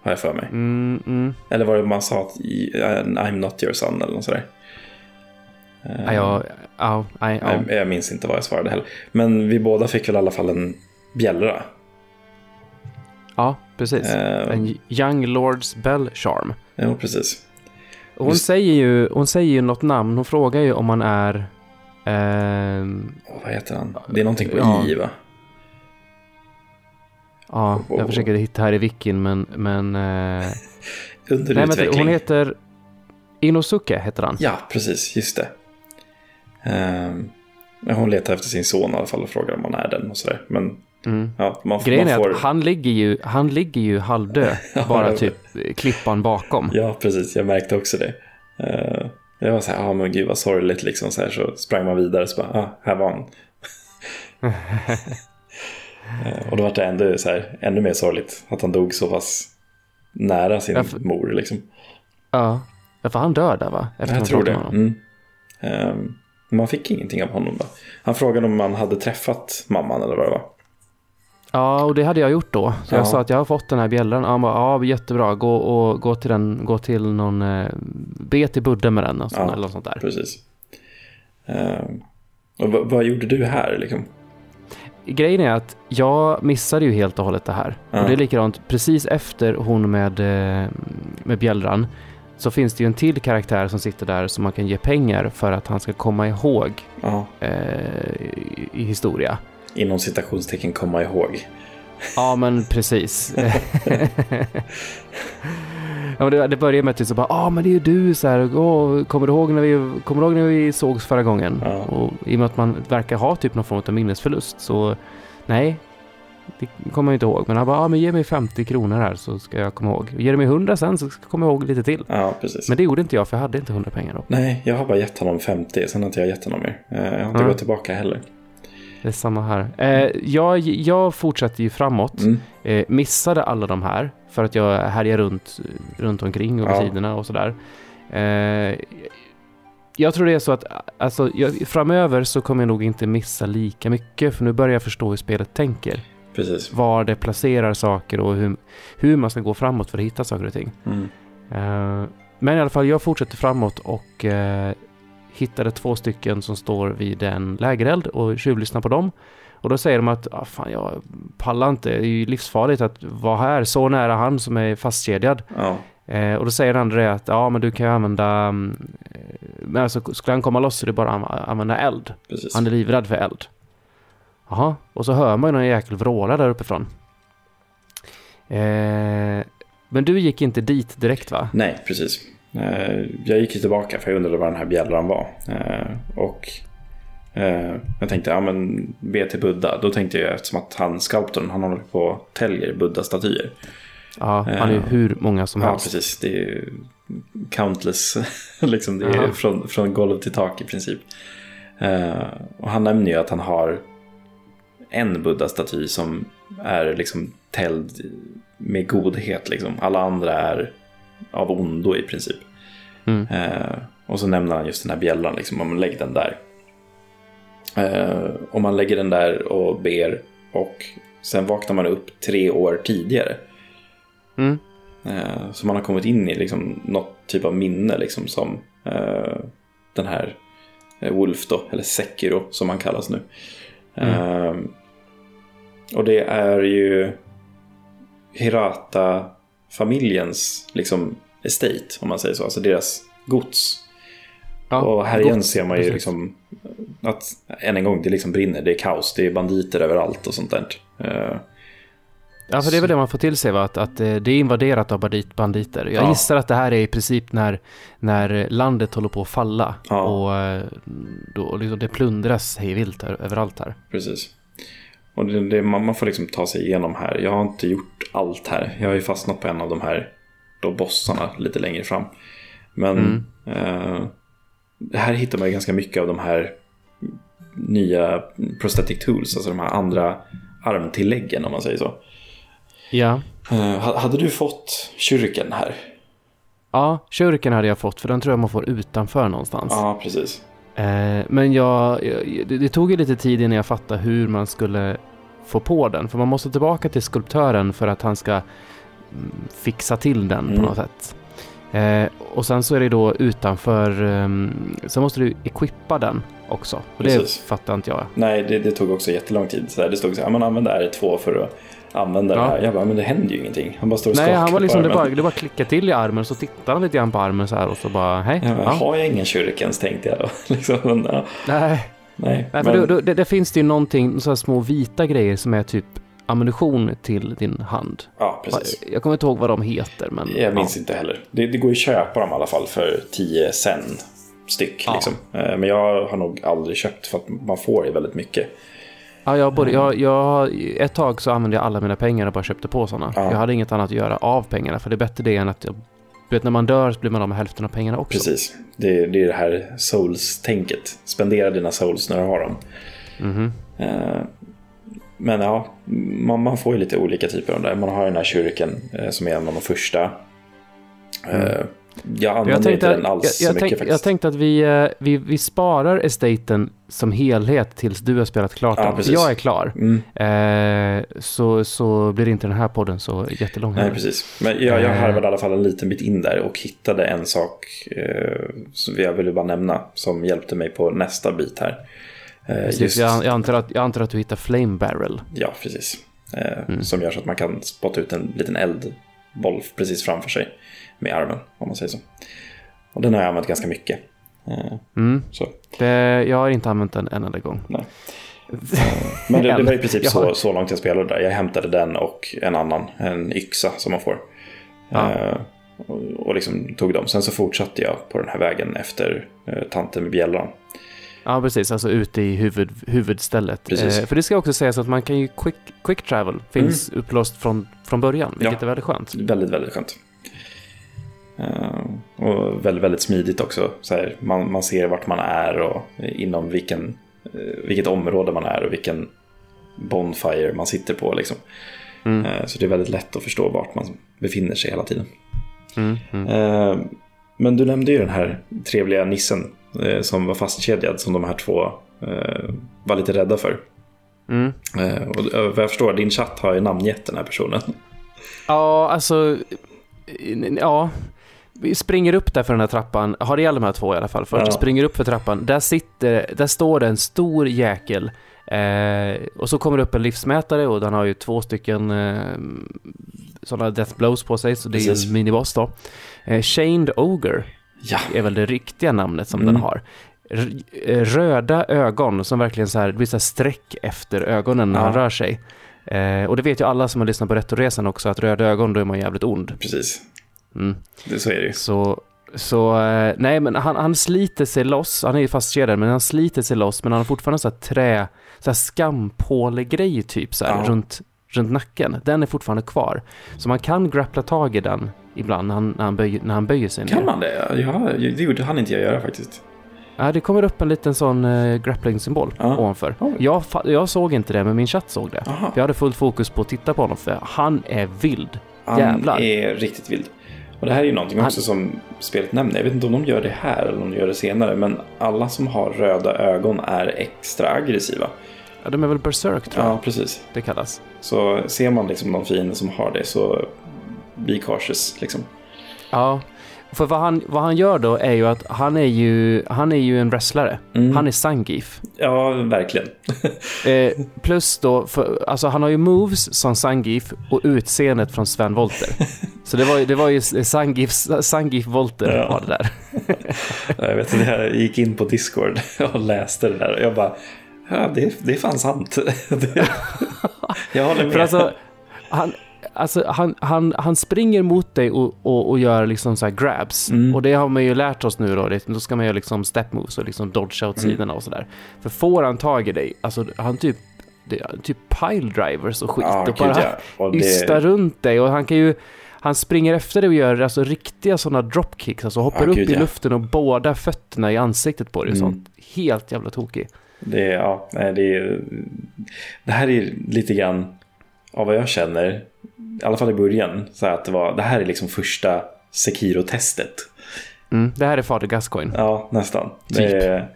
Har jag för mig. Mm, mm. Eller var det man sa att I'm not your son eller något sådär. Eh, Ja, jag, ja, ja. jag, minns inte vad jag svarade heller. Men vi båda fick väl i alla fall en bjällra. ja, precis. Eh, En Young Lords Bell Charm. Jo, precis. Hon Just- säger, ju, hon säger ju något namn. Hon frågar ju om han är... ehm, Åh, vad heter han? Det är någonting på Ja. I va? Ja, jag försöker hitta här i wikin men... men eh, <laughs> Under nej, men utveckling. hon heter... Inosuke heter han. Ja, precis. Just det. Men hon letar efter sin son i alla fall och frågar om han är den och sådär. Men Mm. ja, man, Grejen man är får... att han ligger ju, han ligger ju halvdö. <laughs> Ja, bara typ klippan bakom. Ja, precis. Jag märkte också det. Uh, jag var så här, ja ah, men gud vad sorgligt liksom. Så, här, så sprang man vidare så bara, ah, här var han. <laughs> Eh, och då var det ändå så här, ännu mer sorgligt att han dog så pass nära sin Ja, för- mor liksom. Ja, för han dör där va? Efter Jag tror det. Mm. Ehm, man fick ingenting av honom då. Han frågade om man hade träffat mamman eller vad det var. Ja, och det hade jag gjort då. Så Ja. jag sa att jag har fått den här bjällran. Han bara, ja jättebra, gå, och, gå till den, gå till någon, eh, be till Budde med den och sånt, Ja. eller något sånt där. Precis. Ehm, och vad, vad gjorde du här liksom? Grejen är att jag missade ju helt och hållet det här. Ja. Och det är likadant, precis efter hon med, eh, med bjällran så finns det ju en till karaktär som sitter där som man kan ge pengar för att han ska komma ihåg Ja, eh, i, i historia. inom citationstecken komma ihåg. Ja, men precis. <laughs> <laughs> ja, det, det börjar med att du så bara, ja ah, men det är ju du så här, åh, kommer du ihåg när vi, kommer du ihåg när vi sågs förra gången? Ja. Och i och med att man verkar ha typ någon form av minnesförlust så nej, det kommer jag inte ihåg. Men han bara, ja ah, men ge mig 50 kronor här så ska jag komma ihåg. Ger du mig 100 sen så ska jag komma ihåg lite till. Ja, precis. Men det gjorde inte jag för jag hade inte 100 pengar då. Nej, jag har bara gett honom 50, sen har inte jag gett honom mer. Eh, Jag har inte Ja. gått tillbaka heller. Det är samma här. Eh, jag, jag fortsatte ju framåt. Mm. Eh, missade alla de här för att jag härjar runt, runt omkring och vid Ja. sidorna och sådär. Eh, jag tror det är så att alltså, jag, framöver så kommer jag nog inte missa lika mycket för nu börjar jag förstå hur spelet tänker. Precis. Var det placerar saker och hur, hur man ska gå framåt för att hitta saker och ting. Mm. Eh, men i alla fall, jag fortsätter framåt och eh, hittade två stycken som står vid en lägereld och tjuvlyssnar på dem. Och då säger de att ah, fan, jag pallar inte, det är ju livsfarligt att vara här så nära han som är fastkedjad. Ja, Eh, och då säger den andra att ja, men du kan ju använda, mm, eh, men alltså skulle han komma loss så är det bara att anv- använda eld. precis. Han är livrädd för eld. Jaha, och så hör man ju någon jäkel vråla där uppifrån. Eh, men du gick inte dit direkt va? Nej, precis. Eh, Jag gick ju tillbaka för jag undrade vad den här bjällran var. Eh, Och eh, jag tänkte, ja men be till Buddha. Då tänkte jag eftersom att han, skulptorn, han håller på och täljer Buddha-statyer. Ja, han är ju hur många som Ja, helst. precis. Det är countless. <laughs> liksom, det är från, från golv till tak i princip. Och han nämner ju att han har en Buddha-staty som är liksom tälld med godhet. Liksom. Alla andra är av ondo i princip. Mm. Eh, och så nämner han just den här bjällan, liksom, om man lägger den där. Eh, och man lägger den där och ber och sen vaknar man upp tre år tidigare. Mm. Eh, så man har kommit in i liksom, något typ av minne liksom, som eh, den här eh, Wolf då, eller Sekiro som han kallas nu. Eh, och det är ju Hirata-familjens liksom, estate, om man säger så, alltså deras gods. Ja, och här igen ser man ju Precis. liksom att än en gång det liksom brinner, det är kaos, det är banditer överallt och sånt där. Eh, Ja, för det är väl det man får till sig va? Att, att eh, det är invaderat av bandit, banditer. Jag Ja. gissar att det här är i princip när, när landet håller på att falla. Ja. Och eh, då liksom det plundras hej vilt överallt här. Precis. Och det, det, man, får liksom ta sig igenom här. Jag har inte gjort allt här. Jag har ju fastnat på en av de här då bossarna lite längre fram. Men eh, här hittar man ju ganska mycket av de här nya prosthetic tools. Alltså de här andra armtilläggen om man säger så. Ja. Eh, ha- hade du fått kyrken här? Ja, kyrkan hade jag fått för den tror jag man får utanför någonstans. Ja, precis. Eh, men jag, jag, det, tog ju lite tid innan jag fattade hur man skulle få på den. För man måste tillbaka till skulptören för att han ska mm, fixa till den på Mm. något sätt. Eh, och sen så är det då utanför, um, sen måste du equippa den också. Och det Precis. fattar inte jag. Nej, det, det tog också jättelång tid. Så här, det stod så här, man använder R2 för att använda Ja. det här. Jag bara, men det händer ju ingenting. Han bara står och Nej, han var liksom, det bara, det bara klicka till i armen så tittar han lite grann på armen så här och så bara, hej. Ja, Ja. Har jag ingen shurikens tänkte jag då. <laughs> liksom, ja, Nej, nej, Nej, men, då, det, det finns det ju någonting, så små vita grejer som är typ ammunition till din hand. ja, precis. Jag kommer inte ihåg vad de heter, men... Jag minns inte heller. Det, det går ju att köpa dem i alla fall för 10 sen styck. Liksom. Eh, Men jag har nog aldrig köpt för att man får ju väldigt mycket. Ja, jag, både, jag, jag, ett tag så använde jag alla mina pengar och bara köpte på sådana. Ja. Jag hade inget annat att göra av pengarna, för det är bättre det än att jag... Du vet, när man dör så blir man av med hälften av pengarna också. Precis. Det, det är det här souls-tänket. Spendera dina souls när du har dem. Mhm. Eh, men ja, man, man, får ju lite olika typer av det. Man har den här kyrken eh, som är en av de första. Mm. Eh, jag använder inte den alls jag, jag mycket tänk, faktiskt. Jag tänkte att vi, eh, vi, vi sparar estaten som helhet tills du har spelat klart den. Ja, jag är klar. Mm. Eh, så, så blir inte den här podden så jättelång. Nej, precis. Men jag, jag harvade i alla fall en liten bit in där och hittade en sak eh, som jag ville bara nämna som hjälpte mig på nästa bit här. Eh, just... jag, jag, antar att, jag antar att du hittar Flame Barrel. Ja, precis. Eh, mm. Som gör så att man kan spotta ut en liten eldboll precis framför sig med armen, om man säger så. Och den har jag använt ganska mycket. Eh, mm. Så. Det, jag har inte använt den en enda gång. Nej. <laughs> Men det, det var i princip så, så långt jag spelade där. Jag hämtade den och en annan, en yxa som man får. Ja. Eh, och, och liksom tog dem. Sen så fortsatte jag på den här vägen efter eh, tanten med bjällran. Ja, precis. Alltså ute i huvud, huvudstället. Eh, för det ska också sägas att man kan ju quick, quick travel. Finns mm. upplåst från, från början, vilket ja. är väldigt skönt. Väldigt, väldigt skönt. Uh, och väldigt, väldigt smidigt också. Så här, man, man ser vart man är och inom vilken, uh, vilket område man är och vilken Bonfire man sitter på. Liksom. Mm. Uh, så det är väldigt lätt att förstå vart man befinner sig hela tiden. Mm, mm. men du nämnde ju den här trevliga nissen eh, som var fastkedjad som de här två eh, var lite rädda för. Mm. Eh, och eh, vad jag förstår, din chatt har ju namngett den här personen. Ja, alltså... Ja. Vi springer upp där för den här trappan, har ihjäl de här två i alla fall först, ja. springer upp för trappan, där sitter, där står det en stor jäkel eh, och så kommer det upp en livsmätare och den har ju två stycken eh, sådana death blows på sig, så det Precis. är en miniboss då. Eh, Shamed Ogre ja. är väl det riktiga namnet som mm. den har. Eh, röda ögon som verkligen så här, det blir så här streck efter ögonen när ja. han rör sig. Eh, och det vet ju alla som har lyssnat på Retroresan också, att röda ögon, då är man jävligt ond. Precis. Mm. Det, så är det ju. Så, så eh, nej men han, han sliter sig loss, han är ju fastkedjad, men han sliter sig loss, men han har fortfarande så här trä, så här skampålegrej typ så här, ja. runt, runt nacken. Den är fortfarande kvar. Så man kan grappla tag i den ibland när han, när han, böj, när han böjer sig ner. Kan man det? Ja, det gjorde han inte jag göra faktiskt. Ja, det kommer upp en liten sån uh, grappling-symbol ja. ovanför. Jag, jag såg inte det, men min chatt såg det. För jag hade fullt fokus på att titta på honom, för han är vild. Han Jävlar. är riktigt vild. Och det här är ju någonting också som spelet nämner. Jag vet inte om de gör det här eller om de gör det senare. Men alla som har röda ögon är extra aggressiva. Ja, de är väl berserk tror jag. Ja, precis. Det kallas. Så ser man liksom någon fiende som har det så be cautious liksom. Ja, för vad han, vad han gör då är ju att han är ju, han är ju en wrestlare. Mm. Han är Sangif. Ja, verkligen. <laughs> eh, plus då, för, alltså han har ju moves som Sangif och utseendet från Sven Volter. <laughs> Så det var, det var ju Sangif, Sangif Volter ja. var det där. <laughs> jag vet inte, jag gick in på Discord och läste det där och jag bara, ja det, det är fan sant. <laughs> jag håller med. För alltså, han, Alltså han, han, han springer mot dig och, och, och gör liksom så grabs. Mm. Och det har man ju lärt oss nu då. Det, då ska man göra liksom step moves och liksom dodge åt mm. sidorna och sådär. För får han tag i dig, alltså han typ det, typ pile drivers och skit ah, och bara ja. och det... runt dig och han kan ju han springer efter dig och gör alltså riktiga sådana dropkicks, alltså hoppar ah, upp gud, i ja. luften och båda fötterna i ansiktet på dig. Mm. Sånt. Helt jävla tokig. Det, ja, det, är, det här är lite grann av vad jag känner i alla fall i början, så att det, var, det här är liksom första Sekiro-testet. Mm, det här är Fader Gascoigne. Ja, nästan. Typ. Är,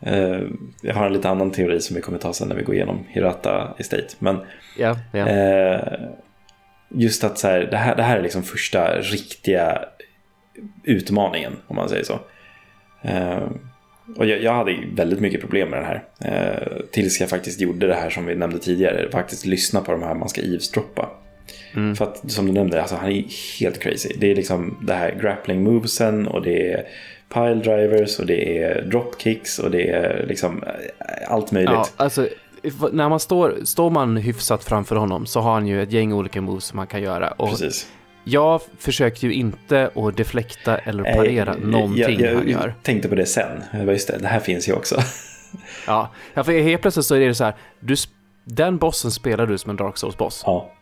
eh, jag har en lite annan teori som vi kommer ta sen när vi går igenom Hirata Estate. Men ja, ja. Eh, just att så här, det, här, det här är liksom första riktiga utmaningen, om man säger så. Eh, och jag, jag, hade väldigt mycket problem med den här. Eh, tills jag faktiskt gjorde det här som vi nämnde tidigare. Faktiskt lyssna på de här man ska eavesdroppa. Mm. För att som du nämnde, alltså, han är helt crazy. Det är liksom det här grappling movesen och det är pile drivers och det är dropkicks och det är liksom eh, allt möjligt. Ja, alltså när man står, står man hyfsat framför honom så har han ju ett gäng olika moves som man kan göra. Och Precis. Jag försökte ju inte att deflekta eller parera äh, någonting jag, jag, han gör. Jag tänkte på det sen. Just det, det här finns ju också. <laughs> ja, för helt plötsligt så är det så här. Du, den bossen spelar du som en Dark Souls-boss. Ja.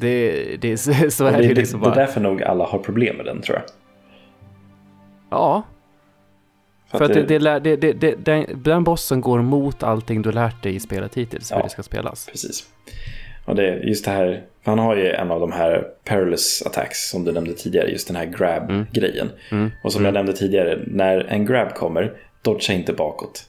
Det, det, så är det, det liksom bara. Det är därför nog alla har problem med den tror jag. Ja. För att det, det, det, det, det, den, den bossen går mot allting du lärt dig i spelet hittills, hur Ja. det ska spelas. Precis. Och det, just det här, för han har ju en av de här perilous attacks som du nämnde tidigare, just den här grab-grejen. Mm. Och som jag nämnde tidigare, när en grab kommer, dodga inte bakåt.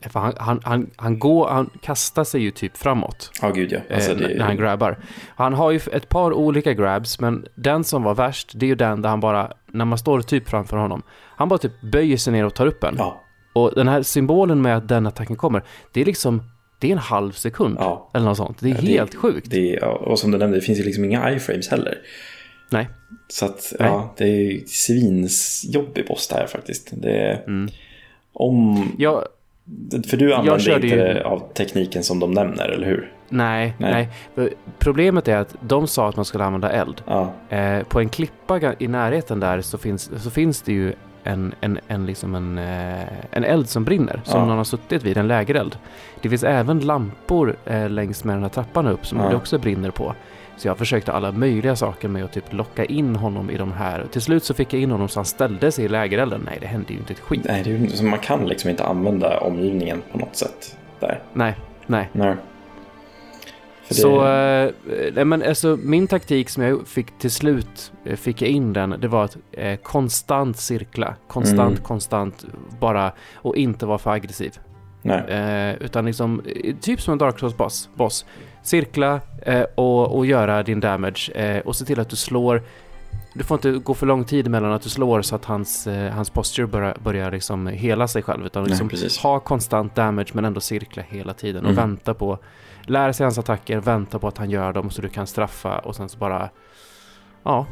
För han, han, han, han, går, han kastar sig ju typ framåt Ja, gud ja. Alltså, eh, det, när han grabbar. Han har ju ett par olika grabs, men den som var värst, det är ju den där han bara, när man står typ framför honom, han bara typ böjer sig ner och tar upp en. ja, Och den här symbolen med att den attacken kommer, det är liksom, det är en halv sekund. Ja. Eller något sånt. Det är Ja, det- helt sjukt. det, ja, och som du nämnde, det finns ju liksom inga iframes heller. Nej. Så att, Nej. ja, det är ju svinsjobbig boss det här faktiskt. Det är, Mm. om, Jag, för du använder inte ju- av tekniken som de nämner, eller hur? nej, Nej. nej. Problemet är att de sa att man skulle använda eld. Ja, Eh, på en klippa i närheten där så finns, så finns det ju en, en, en, liksom en, eh, en eld som brinner, som Ja. någon har suttit vid, en lägereld. Det finns även lampor eh, längs med den här trappan upp som Ja. det också brinner på. Så jag försökte alla möjliga saker med att typ locka in honom i de här. Till slut så fick jag in honom så han ställde sig i lägerelden. Nej, det hände ju inte ett skit. nej, det är, ju- man kan liksom inte använda omgivningen på något sätt där. Nej, nej. Nej. Det- Så, eh, men alltså min taktik som jag fick till slut, eh, fick jag in den, det var att eh, konstant cirkla. Konstant, Mm. konstant, bara, och inte vara för aggressiv. Eh, utan liksom, eh, typ som en Dark Souls boss. boss. Cirkla eh, och, och göra din damage eh, och se till att du slår du får inte gå för lång tid mellan att du slår så att hans, eh, hans posture börjar, börjar liksom hela sig själv. Utan Nej, liksom precis. ha konstant damage men ändå cirkla hela tiden och Mm. vänta på, lära sig hans attacker, vänta på att han gör dem så du kan straffa och sen så bara, ja.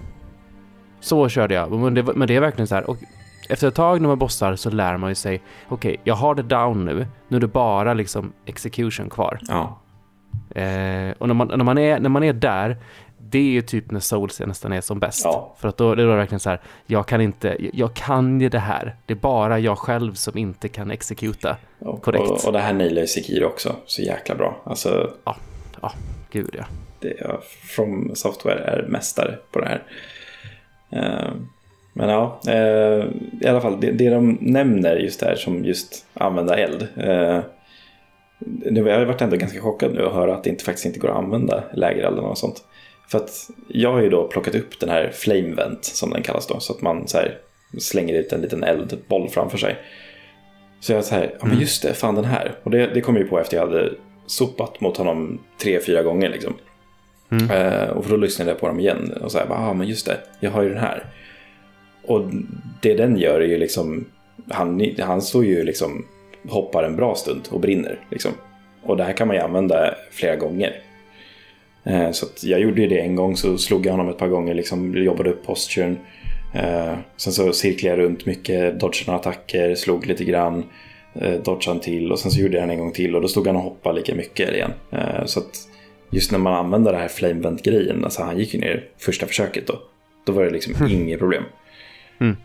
Så körde jag. Men det, men det är verkligen så här, och efter ett tag när man bossar så lär man ju sig, okej, jag har det down nu, nu är det bara liksom execution kvar. Ja, Eh, och när man, när, man är, när man är där, det är ju typ när Souls nästan är som bäst. Ja. För att då det är det verkligen så här, jag kan inte, jag, kan ju det här. Det är bara jag själv som inte kan exekuta. och, Korrekt. Och, och det här nailar ju Sekiro också så jäkla bra. Alltså, Gud ja. det, ja, From Software är mästare på det här. Eh, men ja, eh, i alla fall det, det de nämner just där som just använda eld. Eh, nu har jag varit ändå ganska chockad nu att höra att det inte, faktiskt inte går att använda lägerelden och sånt. För att jag har ju då plockat upp den här flame vent som den kallas då. Så att man så här, slänger ut en liten eldboll framför sig. Så jag så här, ja men just det, fan den här. Och det, det kom jag ju på efter jag hade sopat mot honom tre, fyra gånger liksom. Mm. Eh, och för då lyssnade jag på dem igen och så här, ja ah, men just det, jag har ju den här. Och det den gör är ju liksom, han, han står ju liksom, hoppar en bra stund och brinner liksom. Och det här kan man ju använda flera gånger. Eh, så jag gjorde det en gång så slog jag honom ett par gånger, liksom jobbade upp posturen. Eh, sen så cirklade jag runt mycket, dodgade några attacker, slog lite grann. Eh, dodgade till och sen så gjorde jag den en gång till och då stod han och hoppade lika mycket igen. Så att just när man använder det här flame vent grejen, alltså han gick ju ner första försöket då. Då var det liksom inget problem. Mm.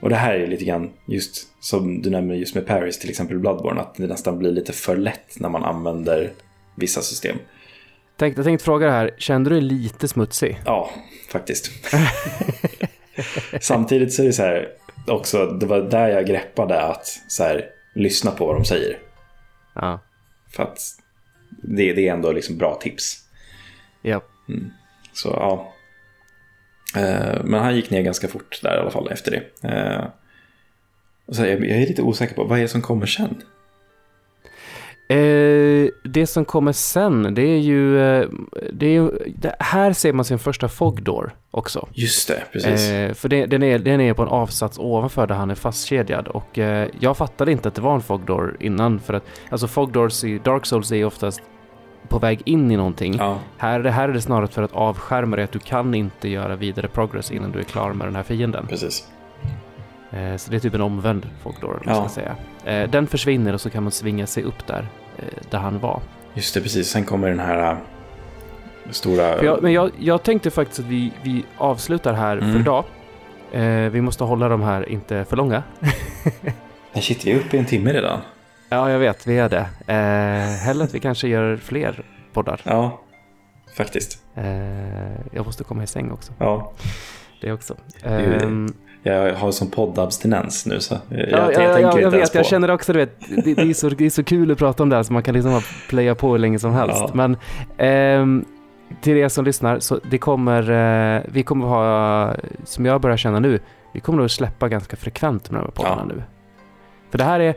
Och det här är lite grann just som du nämner just med Paris till exempel Bloodborne, att det nästan blir lite för lätt när man använder vissa system. Tänk, jag tänkte fråga det här, kände du dig lite smutsig? Ja, faktiskt. <laughs> Samtidigt så är det så här också, det var där jag greppade att så här, lyssna på vad de säger. Ja. För att det, det är ändå liksom bra tips. Ja. Så ja. Eh, Men han gick ner ganska fort där i alla fall efter det. Eh, och så jag, är lite osäker på vad är det som kommer sen. Eh, det som kommer sen, det är ju... Det är ju det, här ser man sin första fogdoor också. Just det, precis. Eh, för det, den, är, den är på en avsats ovanför där han är fastkedjad. Och eh, jag fattade inte att det var en fogdoor innan. För att alltså fogdoors i Dark Souls är oftast på väg in i någonting. ja, Här, här är det snarare för att avskärma dig att du kan inte göra vidare progress innan du är klar med den här fienden. precis. Eh, så det är typ en omvänd man Ja. ska säga. Eh, den försvinner och så kan man svinga sig upp där, eh, där han var. Just det, precis. Sen kommer den här stora... Jag, men jag, jag tänkte faktiskt att vi, vi avslutar här Mm. för idag. Vi måste hålla de här inte för långa. <laughs> Nej, shit, vi är uppe i en timme redan. Ja, jag vet, vi är det. Eh, hellre att vi kanske gör fler poddar. Ja, faktiskt. Eh, jag måste komma i säng också. Ja, Det också. Ehm, jag har sån poddabstinens nu så jag, Ja, jag, ja, tänker ja, inte jag vet, jag på. känner också du vet, det, det, är så, det är så kul att prata om det här så man kan liksom bara playa på hur länge som helst. Ja. Men ehm, till er som lyssnar, så det kommer, eh, vi kommer ha, som jag börjar känna nu, vi kommer att släppa ganska frekvent med de här poddarna Ja. nu. För det här är,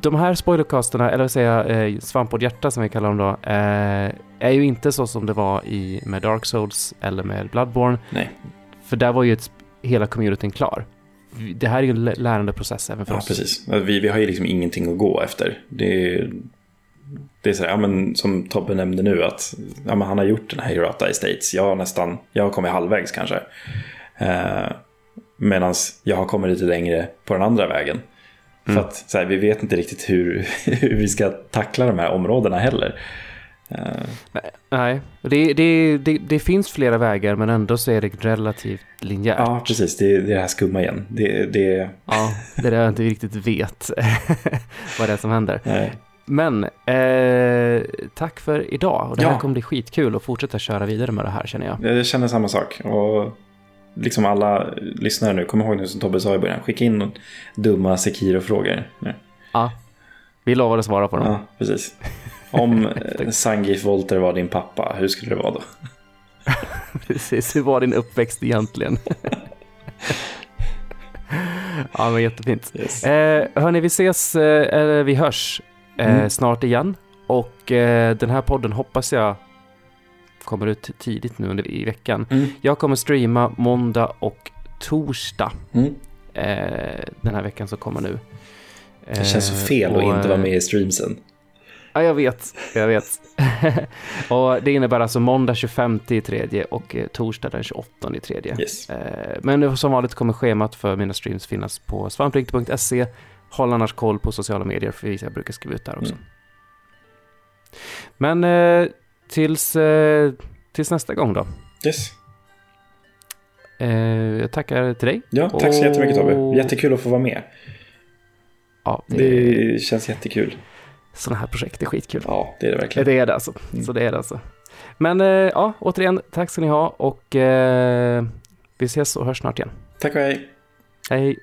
de här spoilercasterna, eller vad säger jag, eh, Svamppodd Hjärta som vi kallar dem då, eh, är ju inte så som det var i, med Dark Souls eller med Bloodborne. Nej. För där var ju ett, hela communityn klar. Det här är ju en lä- lärandeprocess även för Ja, oss. precis. Vi, vi har ju liksom ingenting att gå efter. Det är, det är så här, ja, men som Tobbe nämnde nu, att ja, men han har gjort den här Hirata Estates. Jag har nästan, jag har kommit halvvägs kanske. Eh, Medan jag har kommit lite längre på den andra vägen. Mm. För att så här, vi vet inte riktigt hur, <laughs> hur vi ska tackla de här områdena heller. Eh, Nej, det, det, det, det finns flera vägar men ändå så är det relativt linjärt. ja, precis. Det, är- det är det här skumma igen. Det, det, Ja, det är där jag inte riktigt vet <laughs> vad det är som händer. nej. Men eh, tack för idag och det här Ja. kommer bli skitkul att fortsätta köra vidare med det här känner jag. Jag känner samma sak. Och liksom alla lyssnare nu, kom ihåg nu som Tobbe sa i början, skicka in dumma Sekiro-frågor. Ja, vi lovar att svara på dem. ja precis. Om <laughs> eh, Sangif Volter var din pappa, hur skulle det vara då? <laughs> Precis, hur var din uppväxt egentligen? <laughs> ja, men jättefint. Yes. Eh, hörni, vi ses, eh, eller vi hörs eh, Mm. snart igen. Och eh, den här podden hoppas jag kommer ut tidigt nu under, i veckan. Mm. Jag kommer streama måndag och torsdag Mm. eh, den här veckan som kommer nu. Det känns så Eh, fel och, att inte vara eh, med i streamsen. Ja, jag vet. Jag vet. <laughs> och det innebär alltså måndag 25 i tredje och eh, torsdag den 28 i tredje. Yes. Eh, Men som vanligt kommer schemat för mina streams finnas på svamprikt.se. Håll annars koll på sociala medier för jag brukar skriva ut där också. Mm. Men eh, tills, eh, tills nästa gång då. Yes. Eh, jag tackar till dig. Ja, tack så jättemycket Tobbe. Och- Jättekul att få vara med. Ja, det, Det känns jättekul. Sådana här projekt är skitkul. Ja, det är det verkligen. Det är det alltså. Mm. Så det är det alltså. Men eh, ja, återigen, tack ska ni ha och eh, vi ses och hörs snart igen. Tack och hej. Hej!